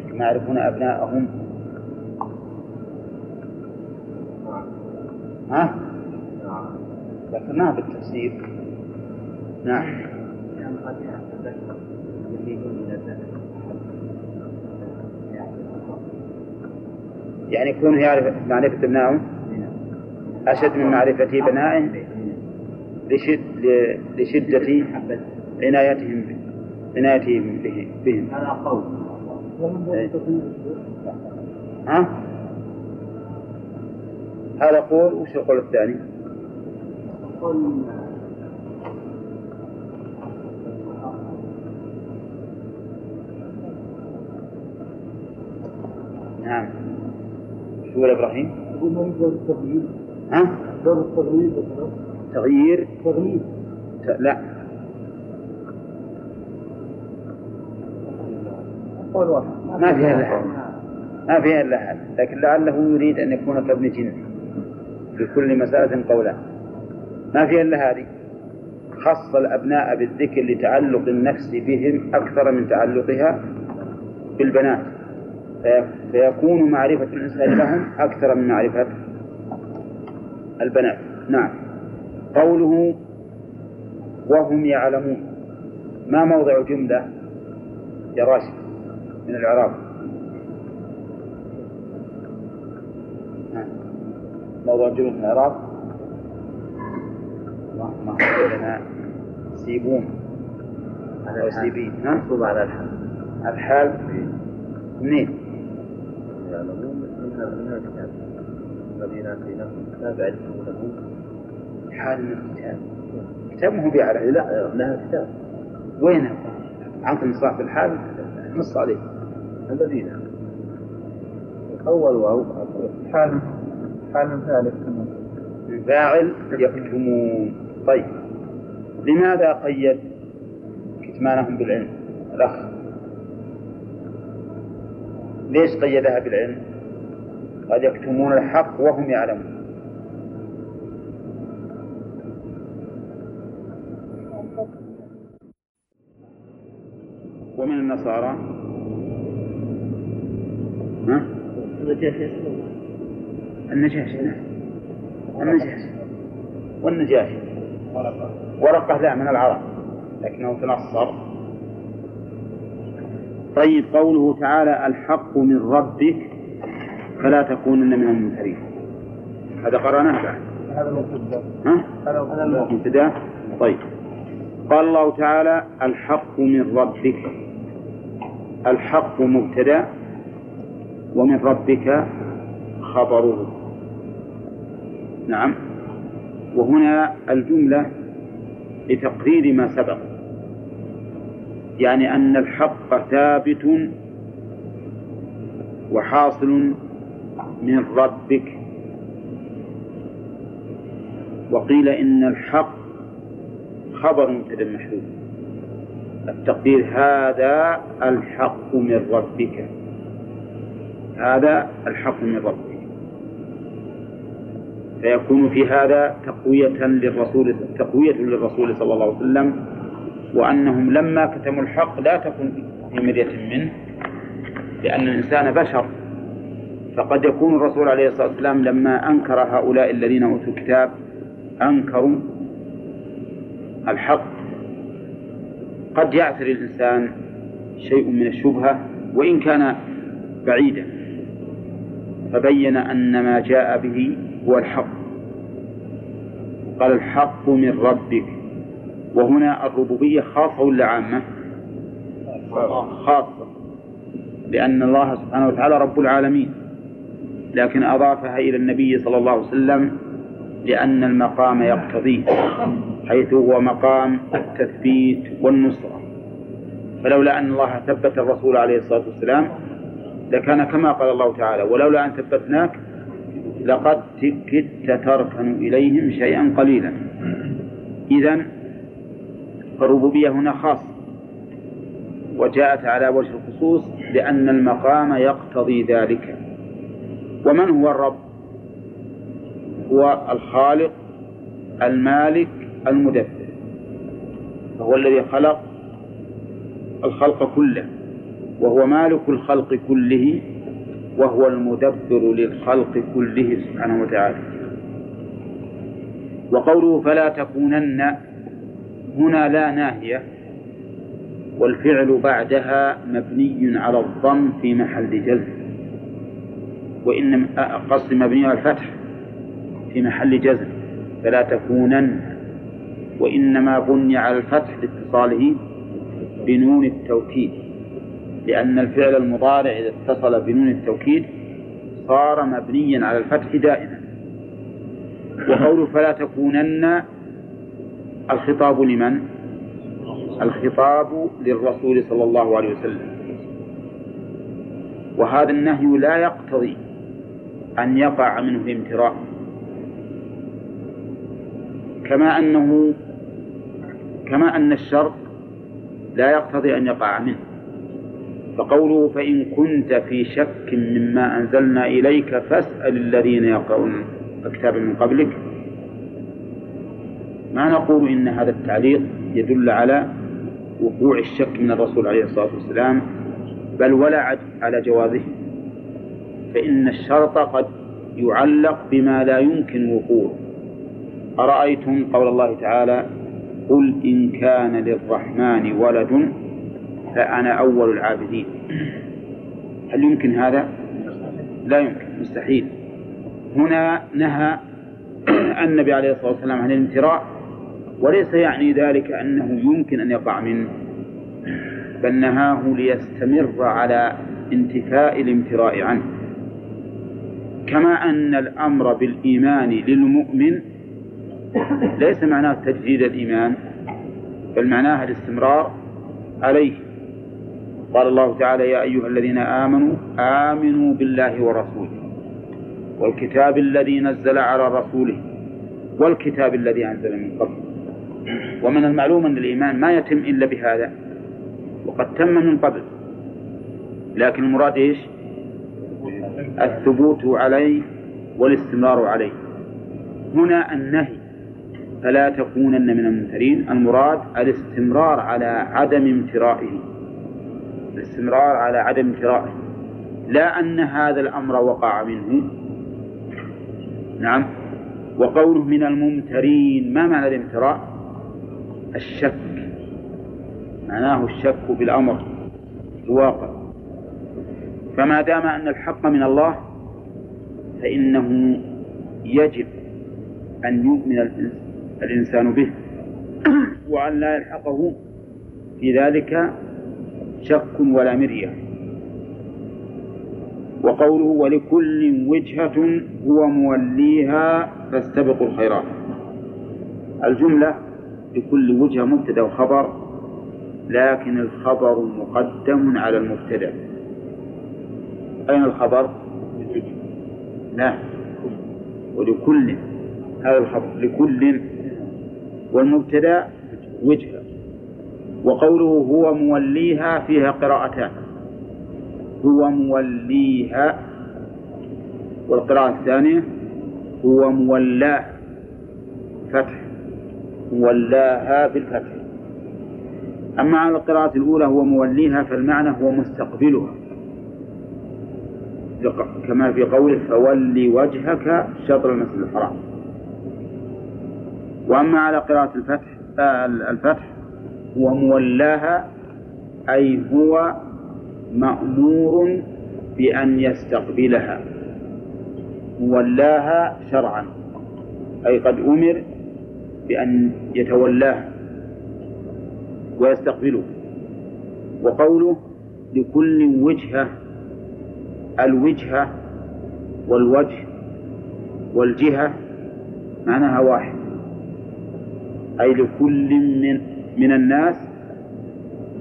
كما يعرفون أبناءهم. ها؟ ذكرناها بالتفسير. نعم. يعني يكون يعرف معرفة ابنائه أشد من معرفة بنائه لشد لشدة عنايتهم عنايتهم به- بهم هذا قول ها؟ هذا قول وش القول الثاني؟ قول نعم. شو يقول إبراهيم؟ يقول ما يقدر التغيير ها؟ باب التغيير تغيير؟ تغيير. لا. ما فيها الا هذا ما فيها الا هذا لكن لعله يريد أن يكون كابن جن. في كل مسألة قولان ما فيها إلا هذه. خص الأبناء بالذكر لتعلق النفس بهم أكثر من تعلقها بالبنات. فيكون معرفة الإنسان لهم أكثر من معرفة البنات. نعم. قوله وهم يعلمون. ما موضع جملة يا راشد من الإعراب؟ ها. موضع جملة من الإعراب؟ اللهم لنا سيبون. أو سيبين ها؟ على الحال. الحال. منين؟ يعلمون منها منها الكتاب. الذين اتيناهم الكتاب يعرفونه حال من الكتاب. كتاب ما هو بيعرف لا لها كتاب. وين؟ عنك نصاح في الحال. نص عليه الذين. أول واو حال حال ثالث. فاعل يكتمون. طيب. لماذا قيد كتمانهم بالعلم؟ الأخ. ليش قيدها بالعلم؟ قد يكتمون الحق وهم يعلمون. ومن النصارى؟ ها؟ النجاشي. نعم النجاشي. والنجاشي. ورقة. لا من العرب. لكنه تنصر طيب قوله تعالى الحق من ربك فلا تكونن من الممترين هذا قرأناه بعد. هذا المبتدا ها؟ هذا المبتدا مبتدأ؟ طيب. قال الله تعالى الحق من ربك الحق مبتدأ ومن ربك خبره. نعم. وهنا الجملة لتقرير ما سبق. يعني أن الحق ثابت وحاصل من ربك. وقيل إن الحق خبر مبتدأ محذوف. التقدير هذا الحق من ربك. هذا الحق من ربك. فيكون في هذا تقوية للرسول تقوية للرسول صلى الله عليه وسلم وأنهم لما كتموا الحق لا تكن في مرية منه لأن الإنسان بشر. فقد يكون الرسول عليه الصلاة والسلام لما أنكر هؤلاء الذين أوتوا الكتاب أنكروا الحق. قد يعثر الإنسان شيء من الشبهة وإن كان بعيدا فبين أن ما جاء به هو الحق. قال الحق من ربك. وهنا الربوبية خاصة ولا عامة؟ خاصة. لأن الله سبحانه وتعالى رب العالمين. لكن أضافها إلى النبي صلى الله عليه وسلم لأن المقام يقتضيه حيث هو مقام التثبيت والنصرة. فلولا أن الله ثبت الرسول عليه الصلاة والسلام لكان كما قال الله تعالى ولولا أن ثبتناك لقد كدت تركن إليهم شيئا قليلا. إذا فالربوبية هنا خاصة. وجاءت على وجه الخصوص لأن المقام يقتضي ذلك. ومن هو الرب؟ هو الخالق المالك المدبر. فهو الذي خلق الخلق كله. وهو مالك الخلق كله وهو المدبر للخلق كله سبحانه وتعالى. وقوله فلا تكونن هنا لا ناهية والفعل بعدها مبني على الضم في محل جزم وإن قصد مبني على الفتح في محل جزم فلا تكونن وإنما بني على الفتح لاتصاله بنون التوكيد لأن الفعل المضارع إذا اتصل بنون التوكيد صار مبنيا على الفتح دائما وقوله فلا تكونن الخطاب لمن؟ الخطاب للرسول صلى الله عليه وسلم. وهذا النهي لا يقتضي أن يقع منه الامتراء. كما أنه كما أن الشرط لا يقتضي أن يقع منه. فقوله فإن كنت في شك مما أنزلنا إليك فاسأل الذين يقرؤون الكتاب من قبلك ما نقول إن هذا التعليق يدل على وقوع الشك من الرسول عليه الصلاة والسلام بل ولا على جوازه. فإن الشرط قد يعلق بما لا يمكن وقوعه. أرأيتم قول الله تعالى قل إن كان للرحمن ولد فأنا أول العابدين. هل يمكن هذا؟ لا يمكن مستحيل. هنا نهى النبي عليه الصلاة والسلام عن الامتراء وليس يعني ذلك أنه يمكن أن يقع منه بل نهاه ليستمر على انتفاء الامتراء عنه. كما أن الأمر بالإيمان للمؤمن ليس معناه تجديد الإيمان بل معناه الاستمرار عليه. قال الله تعالى يا أيها الذين آمنوا آمنوا بالله ورسوله والكتاب الذي نزل على رسوله والكتاب الذي أنزل من قبل. ومن المعلوم أن الإيمان ما يتم إلا بهذا وقد تم من قبل. لكن المراد إيش؟ الثبوت عليه والاستمرار عليه. هنا النهي فلا تكونن من الممترين المراد الاستمرار على عدم امترائه الاستمرار على عدم امترائه لا أن هذا الأمر وقع منه. نعم. وقوله من الممترين ما معنى الامتراء الشك. معناه الشك بالأمر الواقع. فما دام أن الحق من الله فإنه يجب أن يؤمن الإنسان به. وأن لا يلحقه في ذلك شك ولا مرية. وقوله ولكل وجهة هو موليها فاستبقوا الخيرات. الجملة لكل وجهة مبتدأ وخبر لكن الخبر مقدم على المبتدأ. أين الخبر؟ لا ولكل هذا الخبر لكل والمبتدأ وجهة. وقوله هو موليها فيها قراءتان. هو موليها والقراءة الثانية هو مولاه فتح مولاها بالفتح أما على القراءة الأولى هو موليها فالمعنى هو مستقبلها. كما في قوله فولي وجهك شطر المسجد الحرام. وأما على قراءة الفتح آه، الفتح هو مولاها أي هو مأمور بأن يستقبلها. مولاها شرعا أي قد أمر بأن يتولاها ويستقبله. وقوله لكل وجهة الوجهة والوجه والجهة معناها واحد. أي لكل من من الناس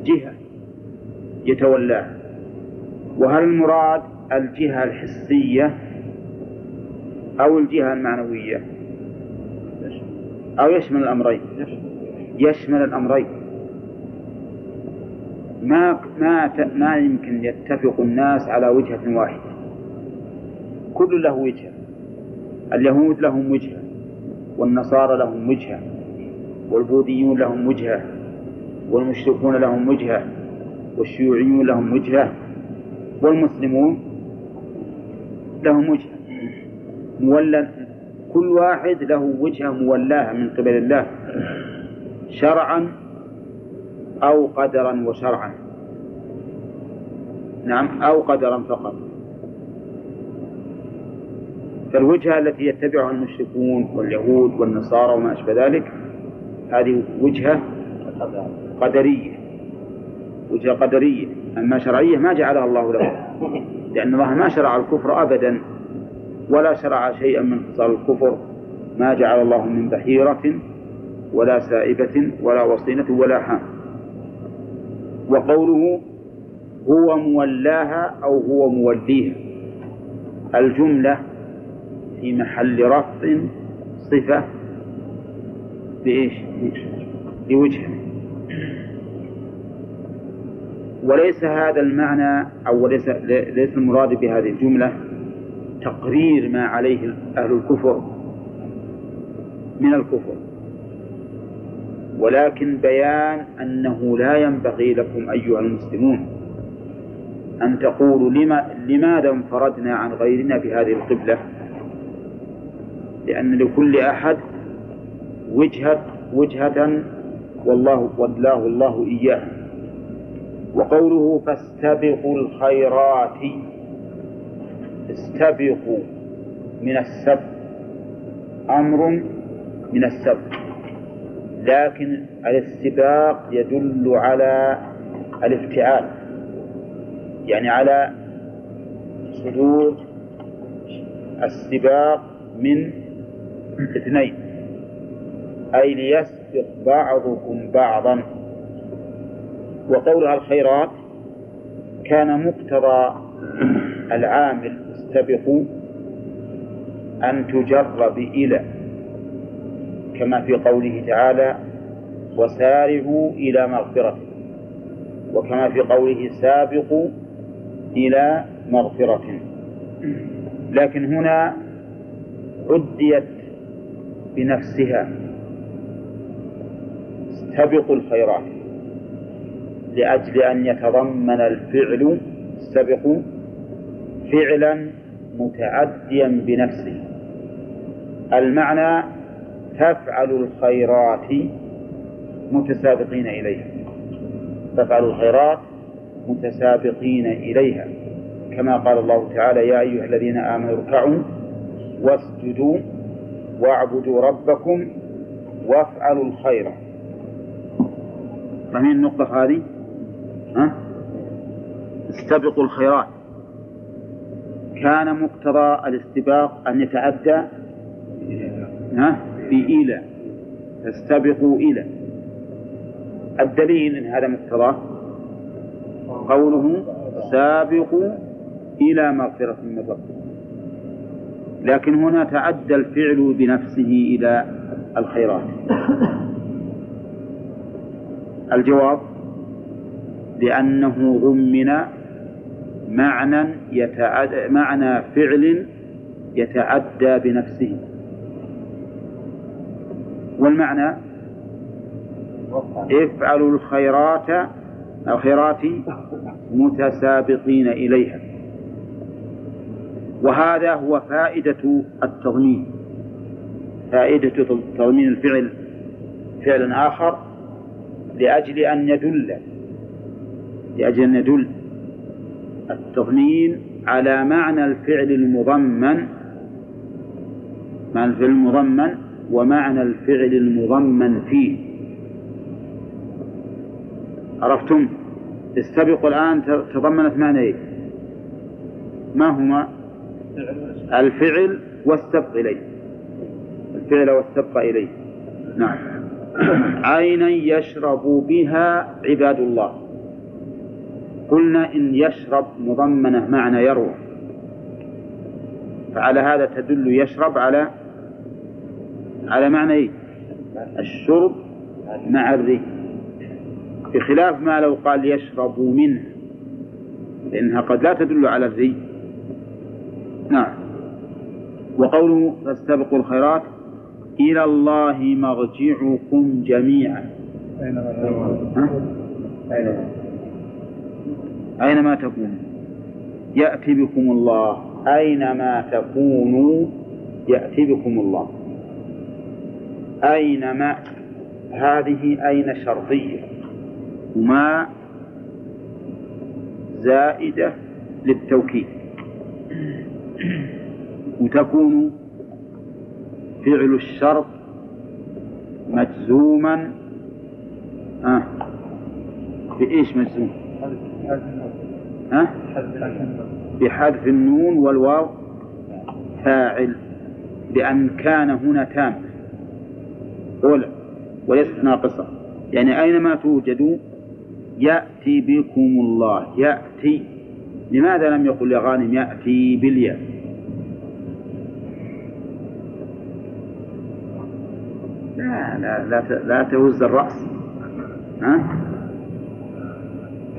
جهة يتولاها وهل المراد الجهة الحسية أو الجهة المعنوية؟ أو يشمل الأمرين. يشمل الأمرين. ما ما ما يمكن يتفق الناس على وجهة واحدة. كل له وجهة. اليهود لهم وجهة. والنصارى لهم وجهة. والبوذيون لهم وجهة. والمشركون لهم وجهة. والشيوعيون لهم وجهة. والمسلمون لهم وجهة. مولى كل واحد له وجهة مولاة من قبل الله شرعا أو قدرا وشرعا. نعم أو قدرا فقط. فالوجهة التي يتبعها المشركون واليهود والنصارى وما أشبه ذلك هذه وجهة قدرية. وجهة قدرية أما شرعية ما جعلها الله له. لأن الله ما شرع الكفر أبدا. ولا شرع شيئا من خصال الكفر ما جعل الله من بحيرة ولا سائبة ولا وصينة ولا حام. وقوله هو مولاها أو هو موليها. الجملة في محل رفع صفة بإيش؟ بوجه. وليس هذا المعنى أو ليس ليس المراد بهذه الجملة تقرير ما عليه أهل الكفر من الكفر. ولكن بيان أنه لا ينبغي لكم أيها المسلمون أن تقولوا لما لماذا انفردنا عن غيرنا بهذه القبلة؟ لأن لكل أحد وجهة وجهة والله ولاه الله إياه وقوله فاستبقوا الخيرات استبقوا من السبق. أمر من السبق. لكن الاستباق يدل على الافتعال. يعني على صدور السباق من اثنين. أي ليسبق بعضكم بعضا. وقولها الخيرات كان مقتضى العامل استبقوا أن تجر بإلى كما في قوله تعالى وسارعوا إلى مغفرة وكما في قوله سابقوا إلى مغفرة لكن هنا عديت بنفسها. استبقوا الخيرات لأجل أن يتضمن الفعل. استبقوا فعلا متعديا بنفسه. المعنى تفعل الخيرات متسابقين إليها. تفعل الخيرات متسابقين إليها. كما قال الله تعالى يا أيها الذين آمنوا اركعوا واسجدوا واعبدوا ربكم وافعلوا الخير. فهمين النقطة هذه؟ ها؟ استبقوا الخيرات. كان مقتضى الاستباق أن يتعدى؟ بإلى فاستبقوا إلى الدليل أن هذا مقتضاه قوله سابقوا إلى مغفرة من ربكم لكن هنا تعدى الفعل بنفسه إلى الخيرات الجواب لأنه ضمن معنى يتعدى معنى فعل يتعدى بنفسه. والمعنى افعلوا الخيرات الخيرات متسابقين إليها. وهذا هو فائدة التضمين. فائدة تضمين الفعل فعل آخر لأجل أن يدل لأجل أن يدل. التضمين على معنى الفعل المضمن معنى الفعل المضمن ومعنى الفعل المضمن فيه. عرفتم؟ السبق الآن تضمنت معنيين ما هما؟ الفعل والسبق إليه. الفعل والسبق إليه. نعم. عينا يشرب بها عباد الله. قلنا إن يشرب مضمنة معنى يروى. فعلى هذا تدل يشرب على على معنى إيه؟ الشرب مع الري بخلاف ما لو قال يشرب منه لأنها قد لا تدل على الري نعم. وقوله فاستبقوا الخيرات إلى الله مرجعكم جميعا. أينما تكونوا. يأتي بكم الله. أينما تكونوا يأتي بكم الله. أينما هذه أين شرطية وما زائدة للتوكيد. وتكون فعل الشرط مجزوما. آه. بإيش مجزوم؟ ها؟ بحذف النون والواو فاعل لأن كان هنا تام. أولى وليست ناقصة. يعني أينما توجدوا يأتي بكم الله يأتي. لماذا لم يقل يا غانم يأتي بالياء؟ لا لا لا, لا تهز الرأس. ها؟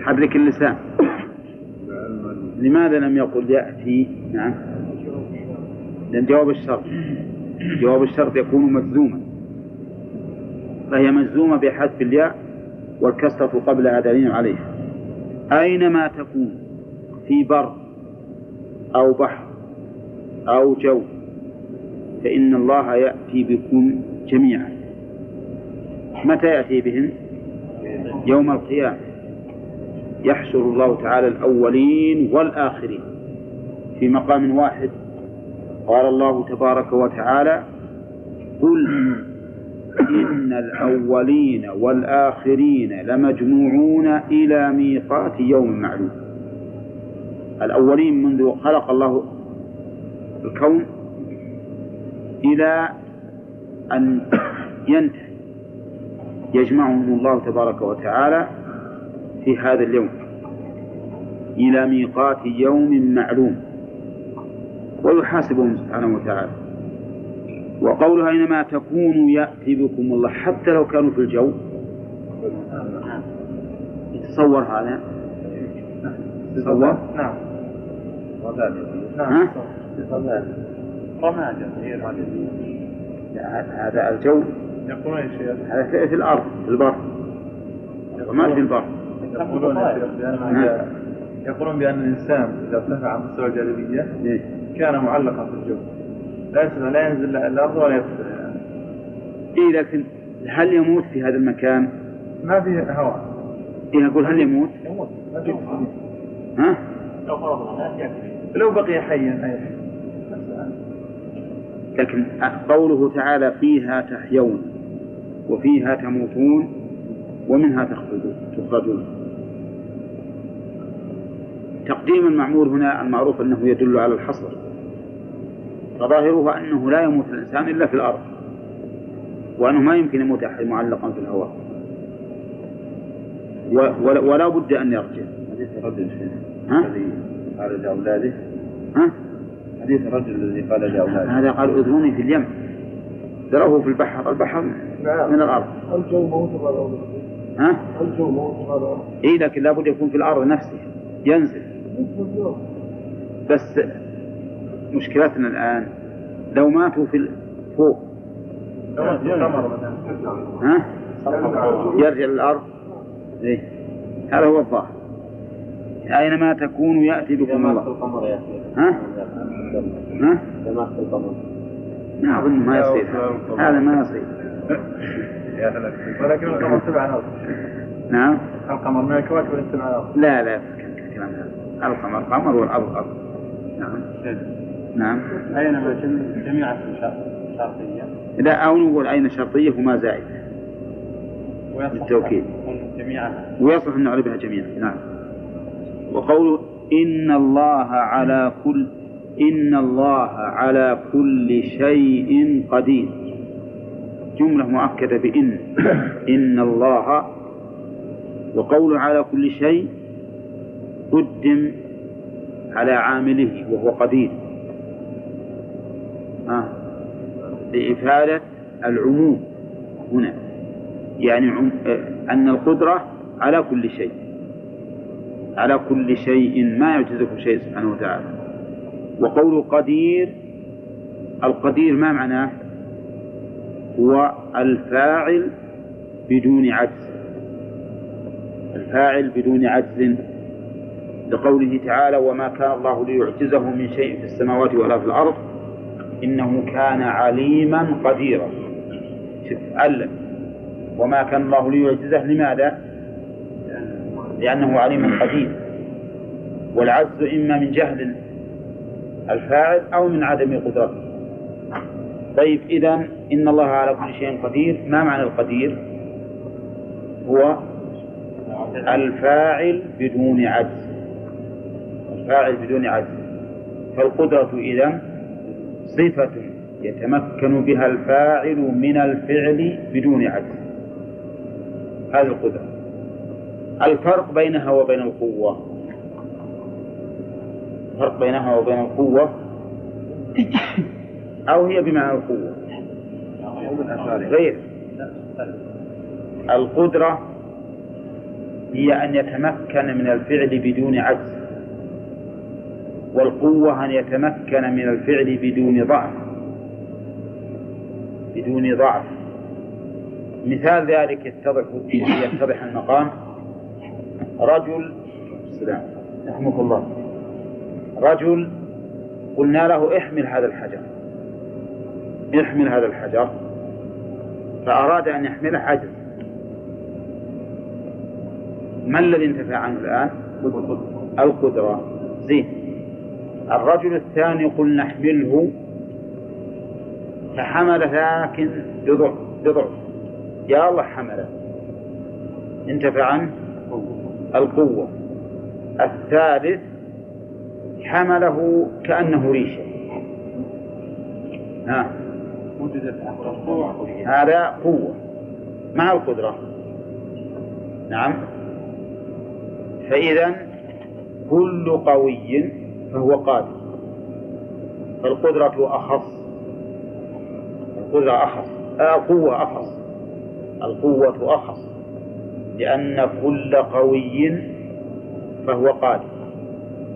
حرك اللسان. لماذا لم يقل يأتي؟ نعم. لأن جواب الشرط جواب الشرط يكون مجزوما. فهي مجزومة بحذف الياء والكسرة قبلها دليل عليه أينما تكون؟ في بر أو بحر أو جو. فإن الله يأتي بكم جميعا. متى يأتي بهم؟ يوم القيامة. يحشر الله تعالى الأولين والآخرين. في مقام واحد قال الله تبارك وتعالى قل إن الأولين والآخرين لمجموعون إلى ميقات يوم معلوم. الأولين منذ خلق الله الكون إلى أن ينتهي. يجمعهم الله تبارك وتعالى في هذا اليوم إلى ميقات يوم معلوم ويحاسبهم سبحانه وتعالى. وقولها أينما تكونوا يأتي بكم الله حتى لو كانوا في الجو. تصور هذا؟ تصور نعم؟ رمادا هذا الجو؟ هذا في الأرض في البر. ما في البر. يقولون بأن. يقولون بأن الإنسان إذا ارتفع عن مستوى الجاذبية إيه. كان معلقا في الجو لا لا ينزل لا الأرض ولا يطلع إيه لكن هل يموت في هذا المكان؟ ما في هواء إيه أقول هل يموت؟ يموت ما في. ها؟ لو بقي حيا أي لكن قوله تعالى فيها تحيون وفيها تموتون ومنها تخرجون تخرجون تقديم المعمول هنا المعروف أنه يدل على الحصر. فظاهره أنه لا يموت الإنسان إلا في الأرض وأنه ما يمكن يموت أحد معلقا في الهواء. ولا- ولا بد أن يرجع. حديث الرجل ها؟ الذي قال لأولاده. ها؟ حديث الرجل الذي قال لأولاده. هذا قال اذروني في اليم. ذروه في البحر. البحر من الأرض. الجو موت ها؟ الجو موت هذا اي لكن لابد يكون في الأرض نفسها ينزل. بس مشكلتنا الآن لو ماتوا في فوق. ها؟ يرجع للأرض؟ إيه؟ هذا هو الظاهر. اينما تكونوا يأتي بكم الله. ها؟ ها؟ ما أظن ما يصير. هذا ما يصير. ولكن القمر تبع الأرض نعم. القمر من الكواكب تبع الأرض لا لا الكلام هذا. القمر قمر والأرض. ارض نعم. نعم أينما جميع الشرطية لا أو نقول أين شرطية وما زائدة بالتوكيد. ويصلح أن نعربها جميعا. نعم. وقوله إن الله على كل إن الله على كل شيء قدير. جملة مؤكدة بإن. إن الله وقوله على كل شيء قدم على عامله وهو قدير. آه. لإفادة العموم هنا. يعني عم... آه، أن القدرة على كل شيء. على كل شيء ما يعجزه شيء سبحانه وتعالى. وقول قدير القدير ما معناه؟ هو الفاعل بدون عجز. الفاعل بدون عجز. لقوله تعالى وما كان الله ليعجزه من شيء في السماوات ولا في الأرض إنه كان عليما قديرا. علم وما كان الله ليعجزه لماذا؟ لأنه عليم قدير. والعجز إما من جهل الفاعل أو من عدم قدرته. طيب إذا إن الله على كل شيء قدير. ما معنى القدير؟ هو الفاعل بدون عجز. الفاعل بدون عجز فالقدرة إذا صفة يتمكن بها الفاعل من الفعل بدون عجز هذه القدرة. الفرق بينها وبين القوة. الفرق بينها وبين القوة. أو هي بمعنى القوة. غير. القدرة هي أن يتمكن من الفعل بدون عجز والقوة أن يتمكن من الفعل بدون ضعف. بدون ضعف. مثال ذلك يتضح يتضح المقام. رجل سلام رحمك الله. رجل قلنا له احمل هذا الحجر. احمل هذا الحجر. فأراد أن يحمله عجز ما الذي انتفع عنه الآن؟ القدرة. زين. الرجل الثاني قلنا احمله. فحمل لكن بضعف بضعف. يا الله حمله. انتفع عنه. القوة. الثالث حمله كأنه ريشة ها؟ هذا قوة مع القدرة. نعم. فإذا كل قوي فهو قادر. فالقدرة أخص. القدرة أخص. القوة آه أخص. القوة أخص. لأن كل قوي فهو قادر.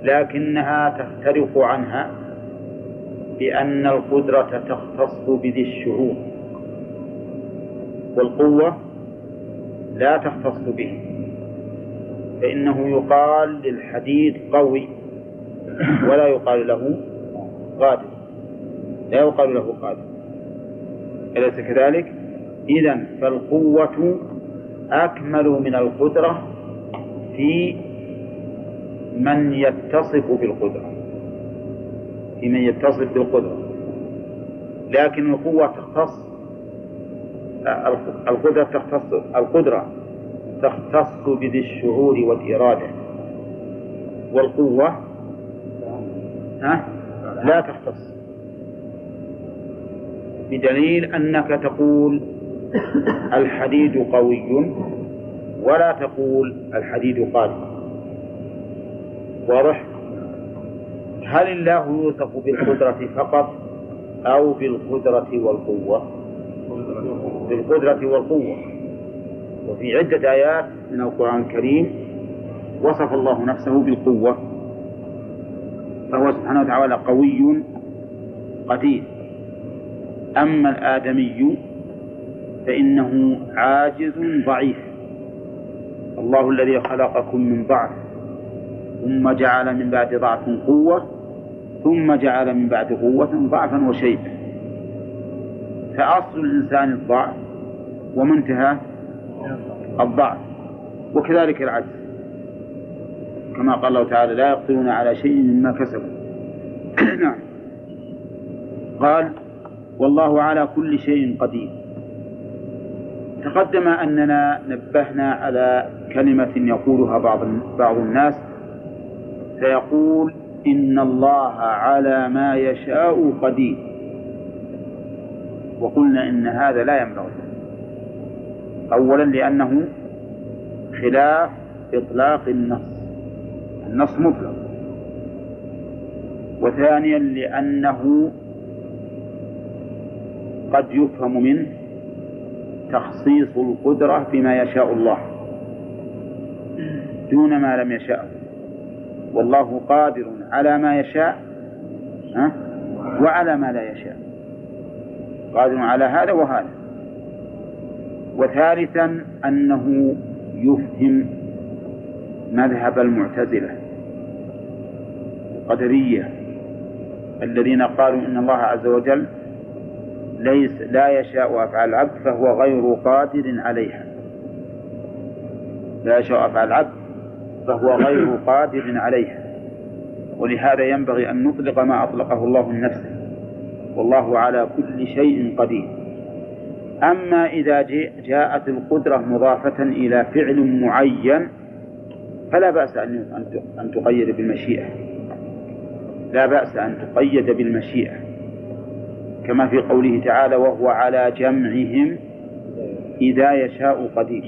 لكنها تختلف عنها بأن القدرة تختص بذي الشعور. والقوة لا تختص به. فإنه يقال للحديد قوي. ولا يقال له قادر. لا يقال له قادر. أليس كذلك؟ إذا فالقوة أكمل من القدرة في من يتصف بالقدرة. في من يتصف بالقدرة. لكن القوة تختص القدرة تختص القدرة تختص بذي الشعور والإرادة. والقوة ها؟ لا تختص. بدليل أنك تقول الحديد قوي ولا تقول الحديد قادر. واضح؟ هل الله يوصف بالقدرة فقط أو بالقدرة والقوة؟ بالقدرة والقوة. وفي عدة آيات من القرآن الكريم وصف الله نفسه بالقوة. فهو سبحانه وتعالى قوي قدير أما الآدمي فإنه عاجز ضعيف. الله الذي خلقكم من ضعف ثم جعل من بعد ضعف قوة ثم جعل من بعد قوة ضعفا وشيبا. فأصل الإنسان الضعف ومنتهى الضعف وكذلك العجز. كما قال الله تعالى لا يقدرون على شيء مما كسبوا. نعم. قال والله على كل شيء قدير. تقدم أننا نبهنا على كلمة يقولها بعض بعض الناس فيقول إن الله على ما يشاء قدير. وقلنا إن هذا لا ينبغي. أولا لأنه خلاف إطلاق النص. النص مطلق. وثانيا لأنه قد يفهم منه تخصيص القدرة بما يشاء الله دون ما لم يشاء والله قادر على ما يشاء وعلى ما لا يشاء. قادر على هذا وهذا. وثالثا أنه يفهم مذهب المعتزلة. القدرية الذين قالوا إن الله عز وجل ليس لا يشاء أفعال العبد فهو غير قادر عليها. لا يشاء أفعال العبد فهو غير قادر عليها. ولهذا ينبغي أن نطلق ما أطلقه الله من نفسه. والله على كل شيء قدير. أما إذا جاءت القدرة مضافة إلى فعل معين فلا بأس أن تقيد بالمشيئة. لا بأس أن تقيد بالمشيئة كما في قوله تعالى وهو على جمعهم إذا يشاء قدير.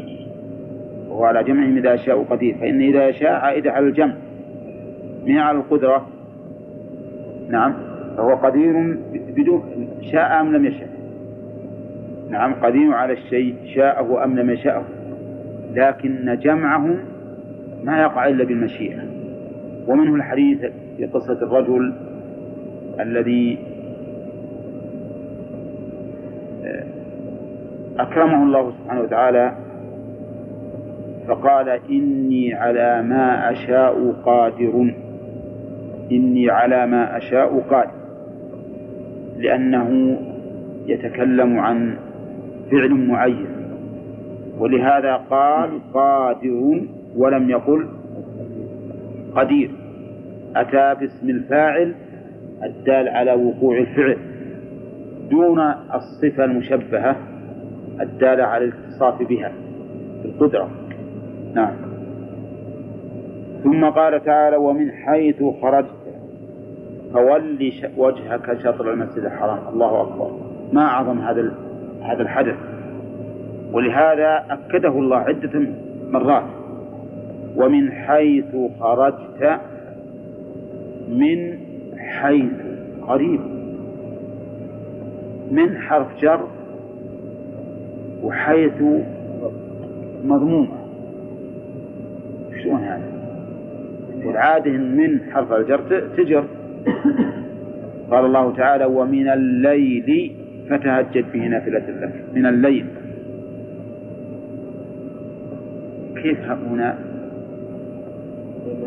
وهو على جمعهم إذا يشاء قدير فإن إذا يشاء عائد على الجمع. من على القدرة نعم فهو قدير بدون شاء أم لم يشاء. نعم قدير على الشيء شاءه أم لم يشاءه. لكن جمعه ما يقع إلا بالمشيئة. ومنه الحديث في قصة الرجل الذي آه، أكرمه الله سبحانه وتعالى فقال إني على ما أشاء قادر. إني على ما أشاء قادر. لأنه يتكلم عن فعل معين. ولهذا قال قادر ولم يقل قدير. أتى باسم الفاعل الدال على وقوع الفعل دون الصفة المشبهة الدالة على الاتصاف بها بالقدرة نعم. ثم قال تعالى ومن حيث خرجت فول وجهك شطر المسجد الحرام. الله أكبر. ما أعظم هذا هذا الحدث. ولهذا أكده الله عدة مرات. ومن حيث خرجت من حيث قريب. من حرف جر وحيث مضمومة. شلون هذا؟ والعادة من حرف الجر تجر. قال الله تعالى ومن الليل فتهجد به نافلة لك من الليل. كيف هنا؟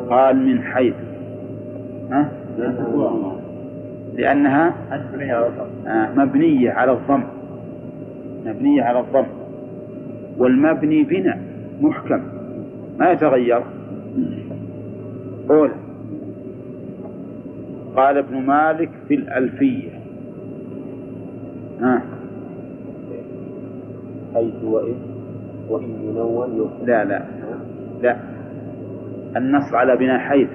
قال من حيث. ها؟ لأنها مبنية على الضم. مبنية على الضم. والمبني بناء محكم. ما يتغير. قول. قال ابن مالك في الألفية. ها؟ حيث وإن وإن ينون لا لا. لا. النص على بناء حيث.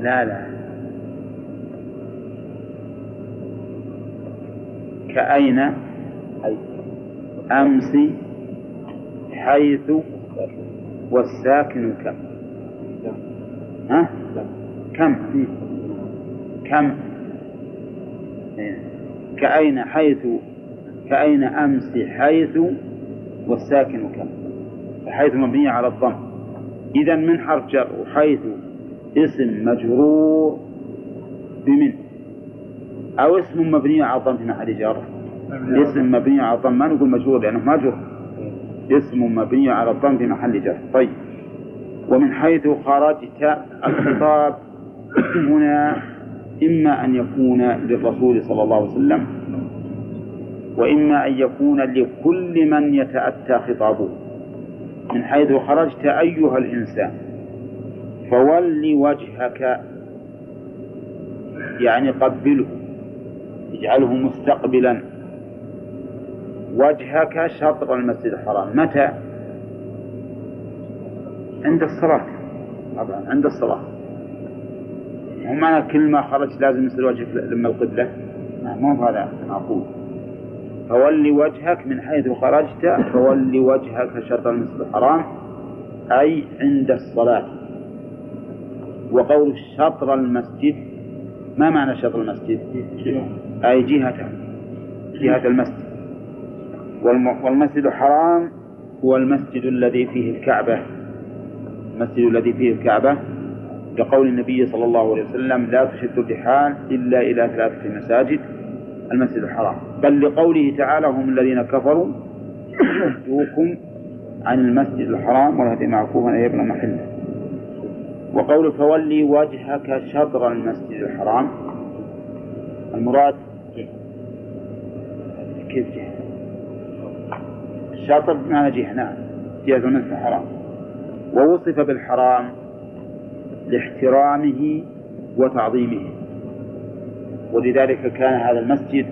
لا لا. كأين؟ أمس حيث والساكن كم؟ ها؟ كم؟ كم؟ كأين حيث كأين أمس حيث والساكن كم؟ حيث مبنية على الضم. إذا من حرف جر وحيث اسم مجرور بمن؟ أو اسم مبني على الضم في محل جر اسم مبني على الضم ما نقول مجرور لأنه مجرور. اسم مبني على الضم في محل جر طيب. ومن حيث خرجت الخطاب هنا إما أن يكون للرسول صلى الله عليه وسلم وإما أن يكون لكل من يتأتى خطابه. من حيث خرجت أيها الإنسان فول وجهك. يعني قبله اجعله مستقبلا. وجهك شطر المسجد الحرام. متى؟ عند الصلاة. طبعا عند الصلاة. مو معنى كل ما خرج لازم يصير وجهك لما القبلة؟ مو هذا معقول فول وجهك من حيث خرجت فول وجهك شطر المسجد الحرام أي عند الصلاة. وقول شطر المسجد ما معنى شطر المسجد؟ أي جهته جهة المسجد. والمسجد الحرام هو المسجد الذي فيه الكعبة. المسجد الذي فيه الكعبة لقول النبي صلى الله عليه وسلم لا تشد الرحال إلا إلى ثلاثة مساجد المسجد الحرام بل لقوله تعالى هم الذين كفروا يصدوكم عن المسجد الحرام والهدي معكوفا أن يبنى محله وقول فولي وجهك شطر المسجد الحرام. المراد كيف جهة الشاطر بمعنى جهة نعم. جهة المسجد الحرام. ووصف بالحرام لاحترامه وتعظيمه. ولذلك كان هذا المسجد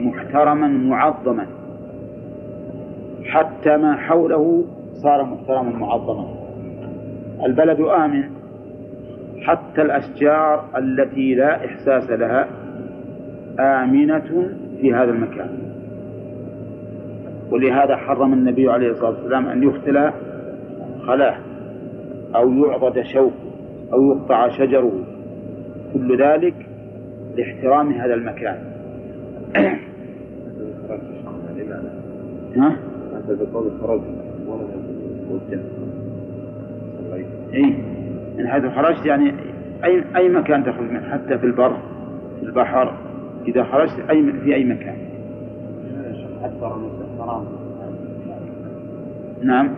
محترما معظما. حتى ما حوله صار محترما معظما. البلد آمن. حتى الأشجار التي لا إحساس لها آمنة في هذا المكان. ولهذا حرم النبي عليه الصلاة والسلام أن يختلى خلاه أو يعضد شوك أو يقطع شجره. كل ذلك لاحترام هذا المكان. ها؟ اي من حيث خرجت يعني اي أي مكان تخرج منه حتى في البر في البحر إذا خرجت أي في أي مكان. نعم.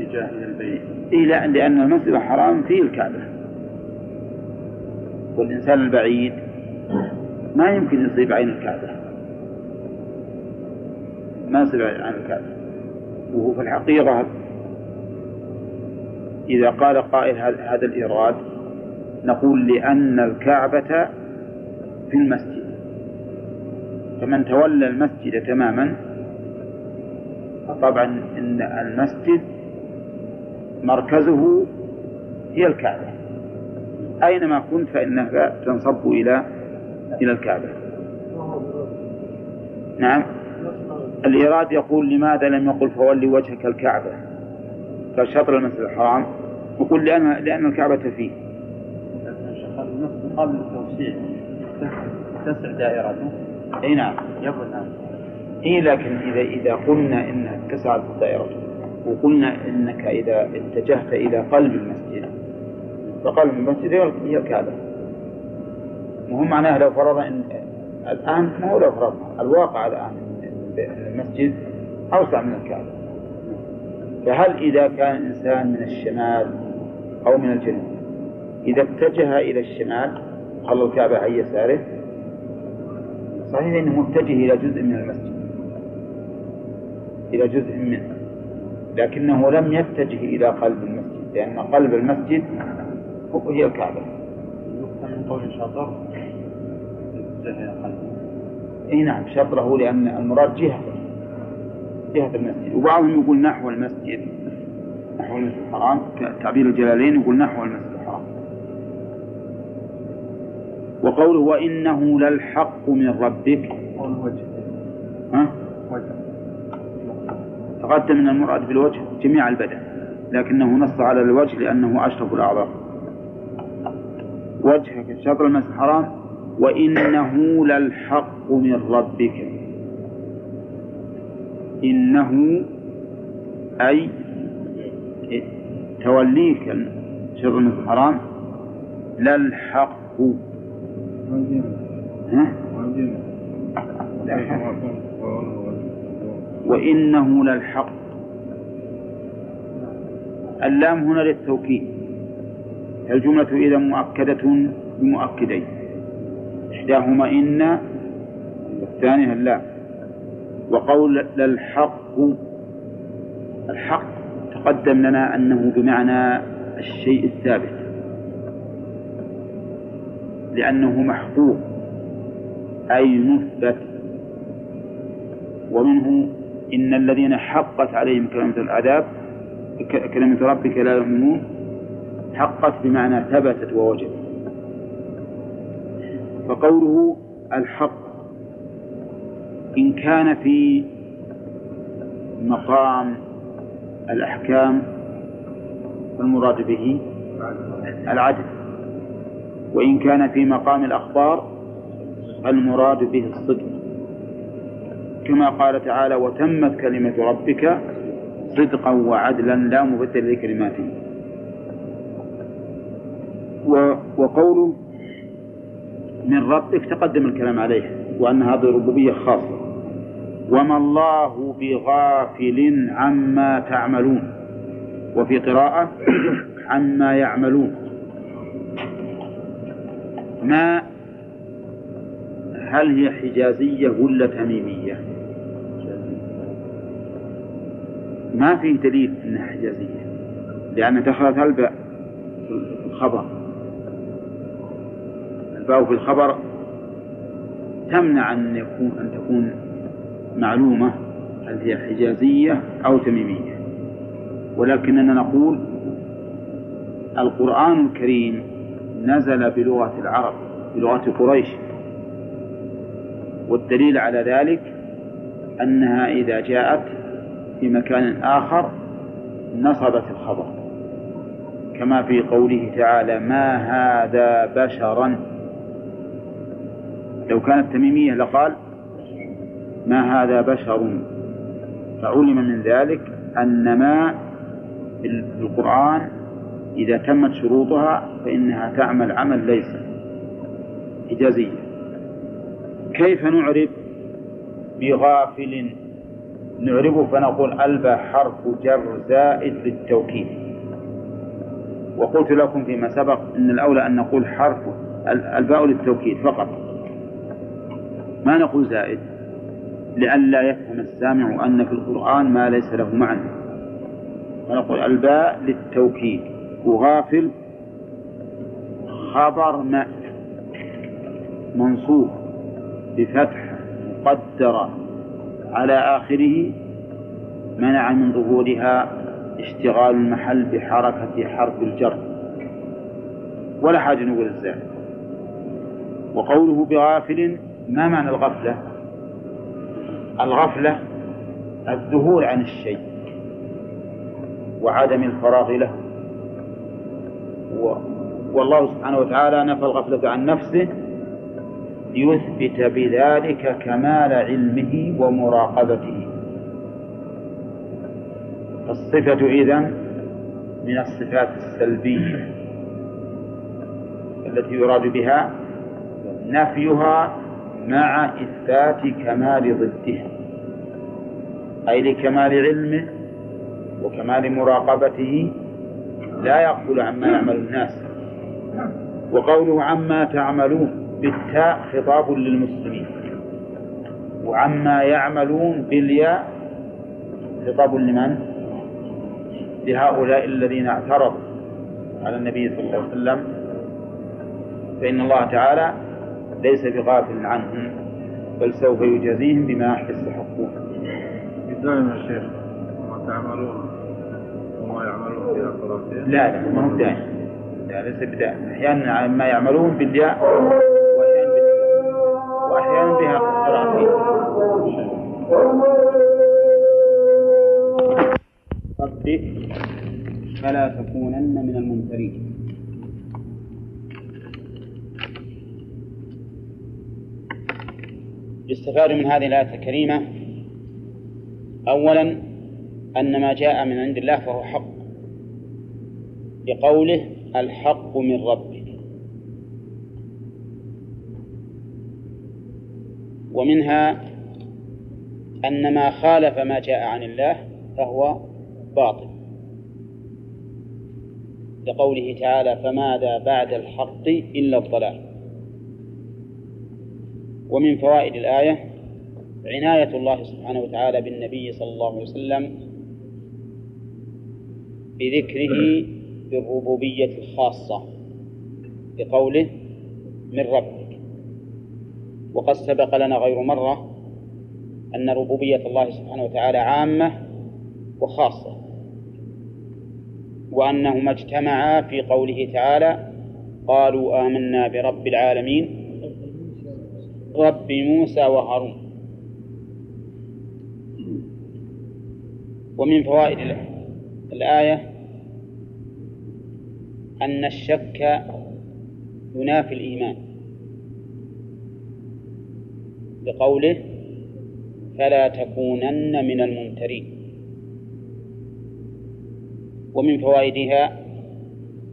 اتجاه إلى البيت إيه لا لأن المسجد الحرام فيه الكعبة. والإنسان البعيد ما يمكن يصيب عين الكعبة. ما يصيب عين الكعبة. وهو في الحقيقة إذا قال قائل هذا الإيراد نقول لأن الكعبة في المسجد. فمن تولى المسجد تماما فطبعا إن المسجد مركزه هي الكعبة. أينما كنت فإنك تنصب إلى إلى الكعبة. نعم. الإيراد يقول لماذا لم يقل فولي وجهك الكعبة؟ كشطر المسجد الحرام. يقول لأن لأن الكعبة فيه. قبل التوسيع تسع دائرته أي نعم. يقول نعم. إيه لكن إذا إذا قلنا إنها اتسعت دائرته وقلنا إنك إذا اتجهت إلى قلب المسجد فقلب المسجد هي الكعبة. وهو معناه لو فرض إن الآن ما هو لو فرضنا الواقع الآن المسجد أوسع من الكعبة. فهل إذا كان إنسان من الشمال أو من الجنوب إذا اتجه إلى الشمال خلى الكعبة عن يساره. صحيح أنه متجه إلى جزء من المسجد. إلى جزء منه. لكنه لم يتجه إلى قلب المسجد لأن قلب المسجد هو هي الكعبة. من قول قلبه. إي نعم شطره لأن المراد جهة. جهة المسجد. وبعضهم يقول نحو المسجد. نحو المسجد الحرام. تعبير الجلالين يقول نحو المسجد الحرام. وقوله وإنه للحق من ربك. وجه. ها؟ وجه. تقدم ان المراد بالوجه جميع البدن لكنه نص على الوجه لأنه أشرف الاعضاء وجهك شطر المسجد الحرام. وإنه للحق من ربك. إنه أي توليك شطر المسجد الحرام؟ للحق ها؟ وإنه للحق اللام هنا للتوكيد. الجملة إذا مؤكدة بمؤكدين. إحداهما إن والثانية اللام. وقول للحق الحق تقدم لنا أنه بمعنى الشيء الثابت. لأنه محقوق. أي مثبت. ومنه إن الذين حقت عليهم كلمة العذاب كلمة ربك لا يؤمنون حقت بمعنى ثبتت ووجدت. فقوله الحق إن كان في مقام الأحكام فالمراد به العدل. وإن كان في مقام الأخبار المراد به الصدق. كما قال تعالى وتمت كلمة ربك صدقا وعدلا لا مبدل لكلماته. وقوله من ربك تقدم الكلام عليه وأن هذه ربوبية خاصة. وما الله بغافل عما تعملون. وفي قراءة عما يعملون. ما هل هي حجازية ولا تميمية؟ ما في دليل إنها حجازية لأن دخلت الباء في الخبر. الباء في الخبر تمنع أن يكون أن تكون معلومة هل هي حجازية أو تميمية. ولكننا نقول القرآن الكريم نزل بلغة العرب بلغة قريش. والدليل على ذلك أنها إذا جاءت في مكان آخر نصبت الخبر. كما في قوله تعالى ما هذا بشرا. لو كانت تميمية لقال ما هذا بشر فعلم من ذلك أن ما في القرآن إذا تمت شروطها فإنها تعمل عمل ليس إجازية كيف نعرف بغافل نعربه فنقول ألبى حرف جر زائد للتوكيد؟ وقلت لكم فيما سبق أن الأولى أن نقول حرف الباء للتوكيد فقط. ما نقول زائد؟ لئلا يفهم السامع أن في القرآن ما ليس له معنى. فنقول الباء للتوكيد. وغافل خبر ما منصوب. بفتح مقدرة على آخره منع من ظهورها اشتغال المحل بحركة حرف الجر. ولا حاجة نقول الزائد. وقوله بغافل ما معنى الغفلة؟ الغفلة الذهول عن الشيء وعدم الفراغ له. والله سبحانه وتعالى نفى الغفلة عن نفسه ليثبت بذلك كمال علمه ومراقبته. فالصفة إذن من الصفات السلبية التي يراد بها نفيها مع إثبات كمال ضدها أي لكمال علمه وكمال مراقبته لا يغفل عما يعمل الناس. وقوله عما تعملون بالتاء خطاب للمسلمين. وعما يعملون بالياء خطاب لمن؟ لهؤلاء الذين اعترضوا على النبي صلى الله عليه وسلم. فإن الله تعالى ليس بغافل عنهم بل سوف يجازيهم بما يستحقون. دائما يا شيخ وما تعملون وما يعملون في قراءتين لا لا ما هو دائما لا ليس بدائما أحيانا ما يعملون بالياء وأحيانا بها قراءتين ربك فلا تكونن من الممترين يستفاد من هذه الآية الكريمة أولا أن ما جاء من عند الله فهو حق. لقوله الحق من ربك. ومنها أن ما خالف ما جاء عن الله فهو باطل. لقوله تعالى فماذا بعد الحق إلا الضلال. ومن فوائد الآية عناية الله سبحانه وتعالى بالنبي صلى الله عليه وسلم بذكره بالربوبية الخاصة بقوله من ربك. وقد سبق لنا غير مرة أن ربوبية الله سبحانه وتعالى عامة وخاصة وأنهما اجتمعا في قوله تعالى قالوا آمنا برب العالمين رب موسى وهارون. ومن فوائد الآية أن الشك ينافي الإيمان. بقوله فلا تكونن من الممترين. ومن فوائدها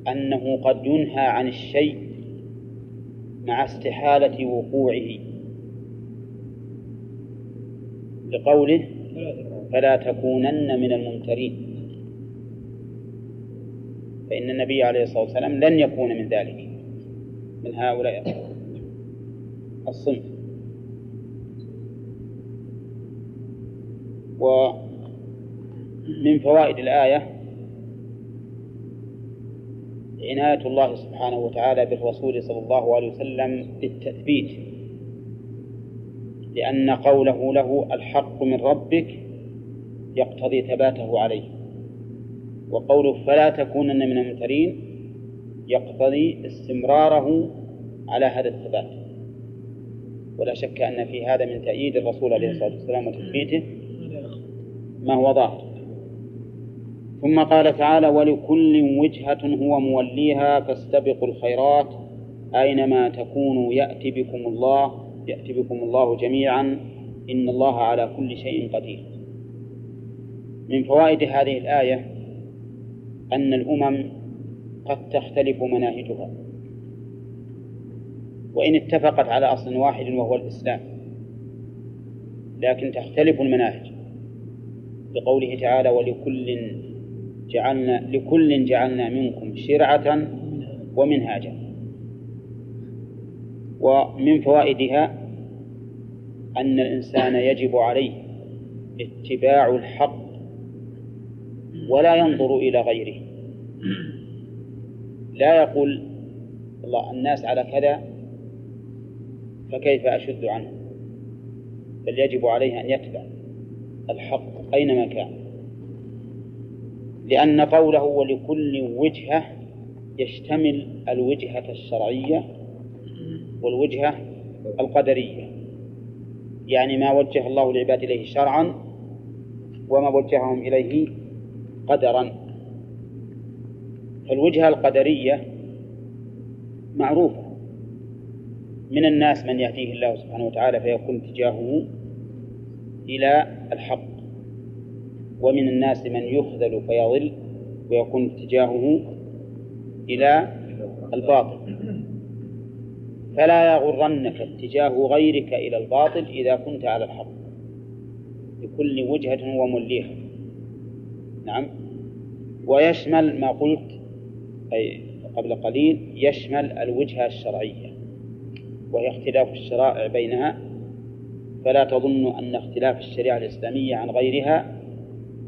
أنه قد ينهى عن الشيء مع استحالة وقوعه. لقوله فلا تكونن من الممترين. فإن النبي عليه الصلاة والسلام لن يكون من ذلك من هؤلاء. الصنف. ومن فوائد الآية عناية الله سبحانه وتعالى بالرسول صلى الله عليه وسلم بالتثبيت. لأن قوله له الحق من ربك يقتضي ثباته عليه. وقوله فلا تكونن من الممترين يقتضي استمراره على هذا الثبات. ولا شك أن في هذا من تأييد الرسول عليه الصلاة والسلام وتثبيته ما هو ظاهر. ثم قال تعالى ولكل وجهة هو موليها فاستبقوا الخيرات أينما تكونوا يأتي بكم الله يأتي بكم الله جميعا إن الله على كل شيء قدير. من فوائد هذه الآية أن الأمم قد تختلف مناهجها. وإن اتفقت على أصل واحد وهو الإسلام لكن تختلف المناهج. بقوله تعالى ولكل جعلنا لكل جعلنا منكم شرعة ومنهاجا. ومن فوائدها أن الإنسان يجب عليه اتباع الحق ولا ينظر إلى غيره. لا يقول الله الناس على كذا فكيف أشد عنه؟ بل يجب عليه أن يتبع الحق أينما كان. لأن قوله ولكل وجهة يشتمل الوجهة الشرعية والوجهة القدرية. يعني ما وجه الله العباد إليه شرعا وما وجههم إليه قدرا. فالوجهة القدرية معروفة. من الناس من يهديه الله سبحانه وتعالى فيكون اتجاهه إلى الحق. ومن الناس من يخذل فيضل ويكون اتجاهه إلى الباطل. فلا يغرنك اتجاه غيرك إلى الباطل إذا كنت على الحق. لكل وجهة ومليها نعم. ويشمل ما قلت أي قبل قليل يشمل الوجهة الشرعية وهي اختلاف الشرائع بينها. فلا تظن أن اختلاف الشريعة الإسلامية عن غيرها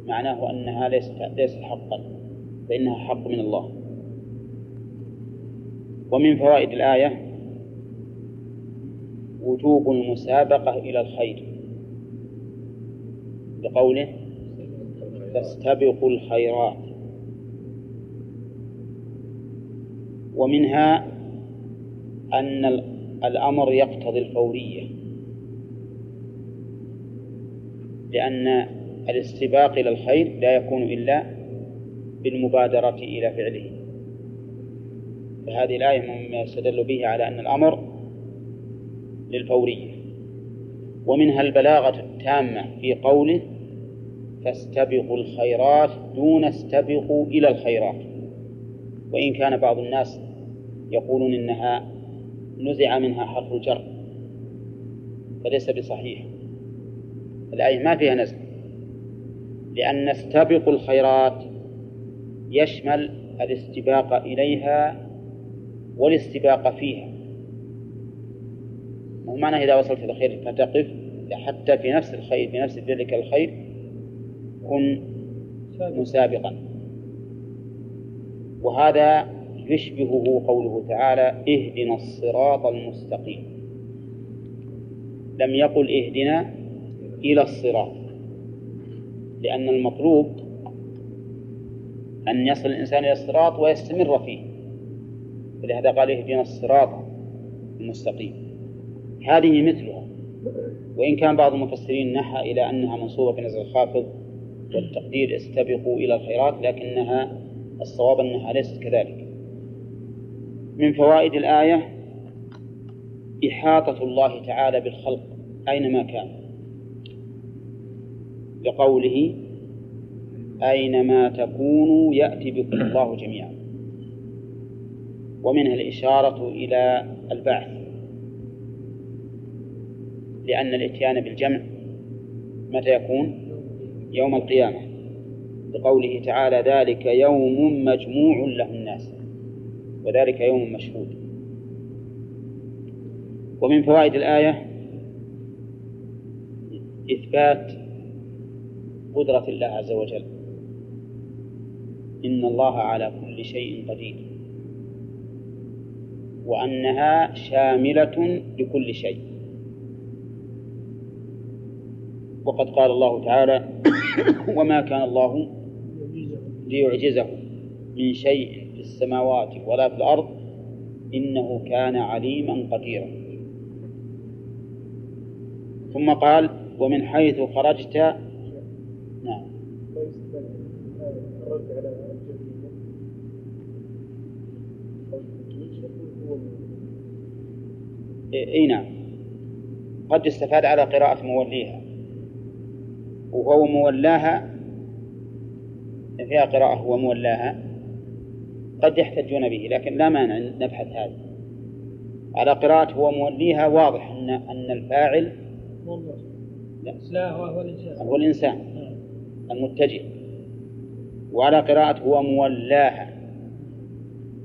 معناه أنها ليست ليست حقا فإنها حق من الله. ومن فوائد الآية وجوب المسابقة إلى الخير. بقوله فاستبقوا الخيرات. ومنها أن الأمر يقتضي الفورية. لأن الاستباق إلى الخير لا يكون إلا بالمبادرة إلى فعله. فهذه الآية مما يستدل به على أن الأمر للفورية ومنها البلاغة التامة في قوله فاستبقوا الخيرات دون استبقوا إلى الخيرات. وإن كان بعض الناس يقولون إنها نزع منها حرف الجر فليس بصحيح. الآية ما فيها نزع لأن استبقوا الخيرات يشمل الاستباق إليها والاستباق فيها. مو معنى إذا وصلت إلى الخير فتقف حتى في نفس الخير في نفس ذلك الخير كن مسابقا. وهذا يشبهه قوله تعالى اهدنا الصراط المستقيم لم يقل اهدنا إلى الصراط لأن المطلوب أن يصل الإنسان إلى الصراط ويستمر فيه. ولهذا قال اهدنا الصراط المستقيم هذه مثلها. وإن كان بعض المفسرين نحى إلى أنها منصوبة بنزل الخافض والتقدير استبقوا إلى الخيرات لكنها الصواب أنها ليست كذلك. من فوائد الآية إحاطة الله تعالى بالخلق أينما كان. لقوله أينما تكونوا يأتي بكم الله جميعا. ومنها الإشارة إلى البعث. لأن الإتيان بالجمع متى يكون؟ يوم القيامة. لقوله تعالى ذلك يوم مجموع له الناس وذلك يوم مشهود. ومن فوائد الآية إثبات قدرة الله عز وجل. إن الله على كل شيء قدير. وأنها شاملة لكل شيء. وقد قال الله تعالى وما كان الله ليعجزه من شيء في السماوات ولا في الأرض إنه كان عليما قديرا. ثم قال ومن حيث خرجت نعم. اي نعم. قد يستفاد على قراءة موليها. وهو مولاها فيها قراءة هو مولاها قد يحتجون به لكن لا مانع نبحث هذا. على قراءة هو موليها واضح أن أن الفاعل لا, لا هو هو الإنسان. هو الإنسان المتجه. وعلى قراءة هو مولاها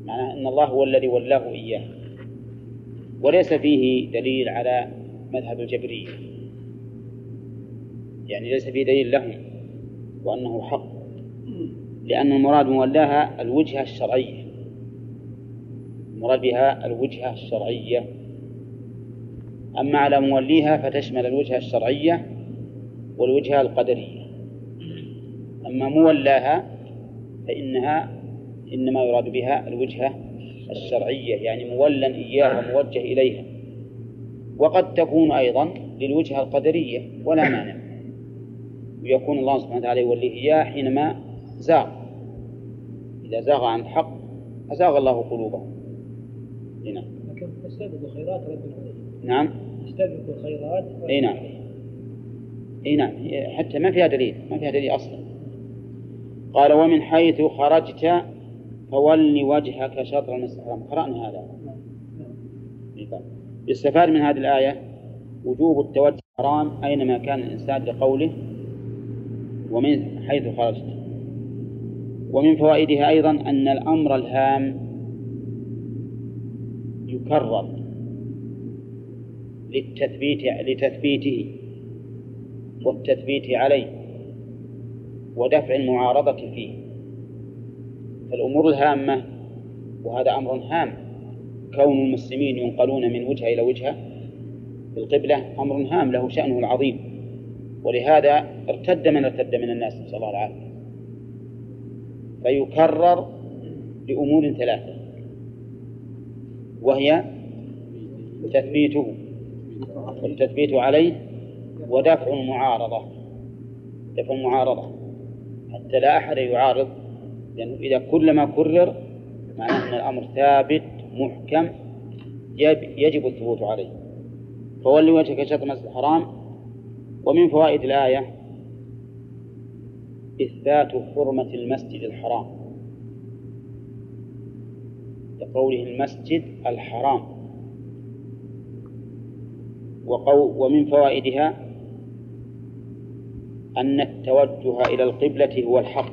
معناه أن الله هو الذي ولاه إياه. وليس فيه دليل على مذهب الجبرية. يعني ليس فيه دليل لهم وأنه حق. لأن المراد مولاها الوجهة الشرعية المراد بها الوجهة الشرعية أما على موليها فتشمل الوجهة الشرعية والوجهة القدرية أما مولاها فإنها إنما يراد بها الوجهة الشرعية يعني مولا إياها وموجه إليها. وقد تكون أيضا للوجهة القدرية ولا مانع. ويكون الله سبحانه وتعالى يوليه إياه حينما زاغ. إذا زاغ عن الحق أزاغ الله قلوبهم. هنا لكن تستبق الخيرات رد عليه. نعم. تستبق الخيرات إي نعم. إي نعم. حتى ما فيها دليل ما فيها دليل أصلا. قال ومن حيث خرجت فول وجهك شطر المسجد الحرام قرأنا هذا. يستفاد من هذه الآية وجوب التوجه الحرام أينما كان الإنسان لقوله ومن حيث خرجت. ومن فوائدها أيضا أن الأمر الهام يكرر للتثبيت لتثبيته والتثبيت عليه ودفع المعارضة فيه. فالأمور الهامة وهذا أمر هام. كون المسلمين ينقلون من وجهة إلى وجهة في القبلة أمر هام له شأنه العظيم. ولهذا ارتد من ارتد من الناس نسأل الله العافية. فيكرر لأمور ثلاثة. وهي تثبيته. والتثبيت عليه ودفع المعارضة. دفع المعارضة. حتى لا أحد يعارض لأنه إذا كلما كرر معناه أن الأمر ثابت محكم يجب الثبوت عليه. فولي وجهك شطر المسجد الحرام. ومن فوائد الآية إثبات حرمة المسجد الحرام. لقوله المسجد الحرام. وقو ومن فوائدها أن التوجه إلى القبلة هو الحق.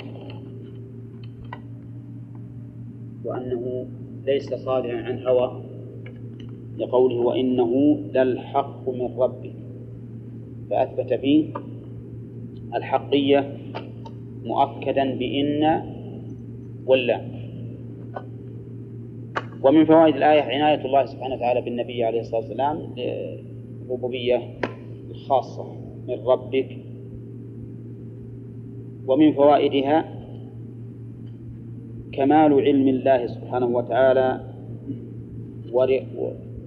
وأنه ليس صادرا عن هوى. لقوله وإنه للحق من ربك فأثبت فيه الحقية مؤكدا بإن ولا. ومن فوائد الآية عناية الله سبحانه وتعالى بالنبي عليه الصلاة والسلام الربوبية الخاصة من ربك. ومن فوائدها كمال علم الله سبحانه وتعالى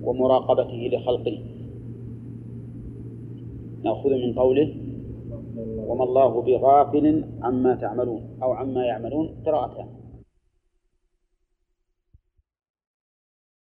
ومراقبته لخلقه. نأخذ من قوله وما الله بغافل عما تعملون أو عما يعملون قراءتان.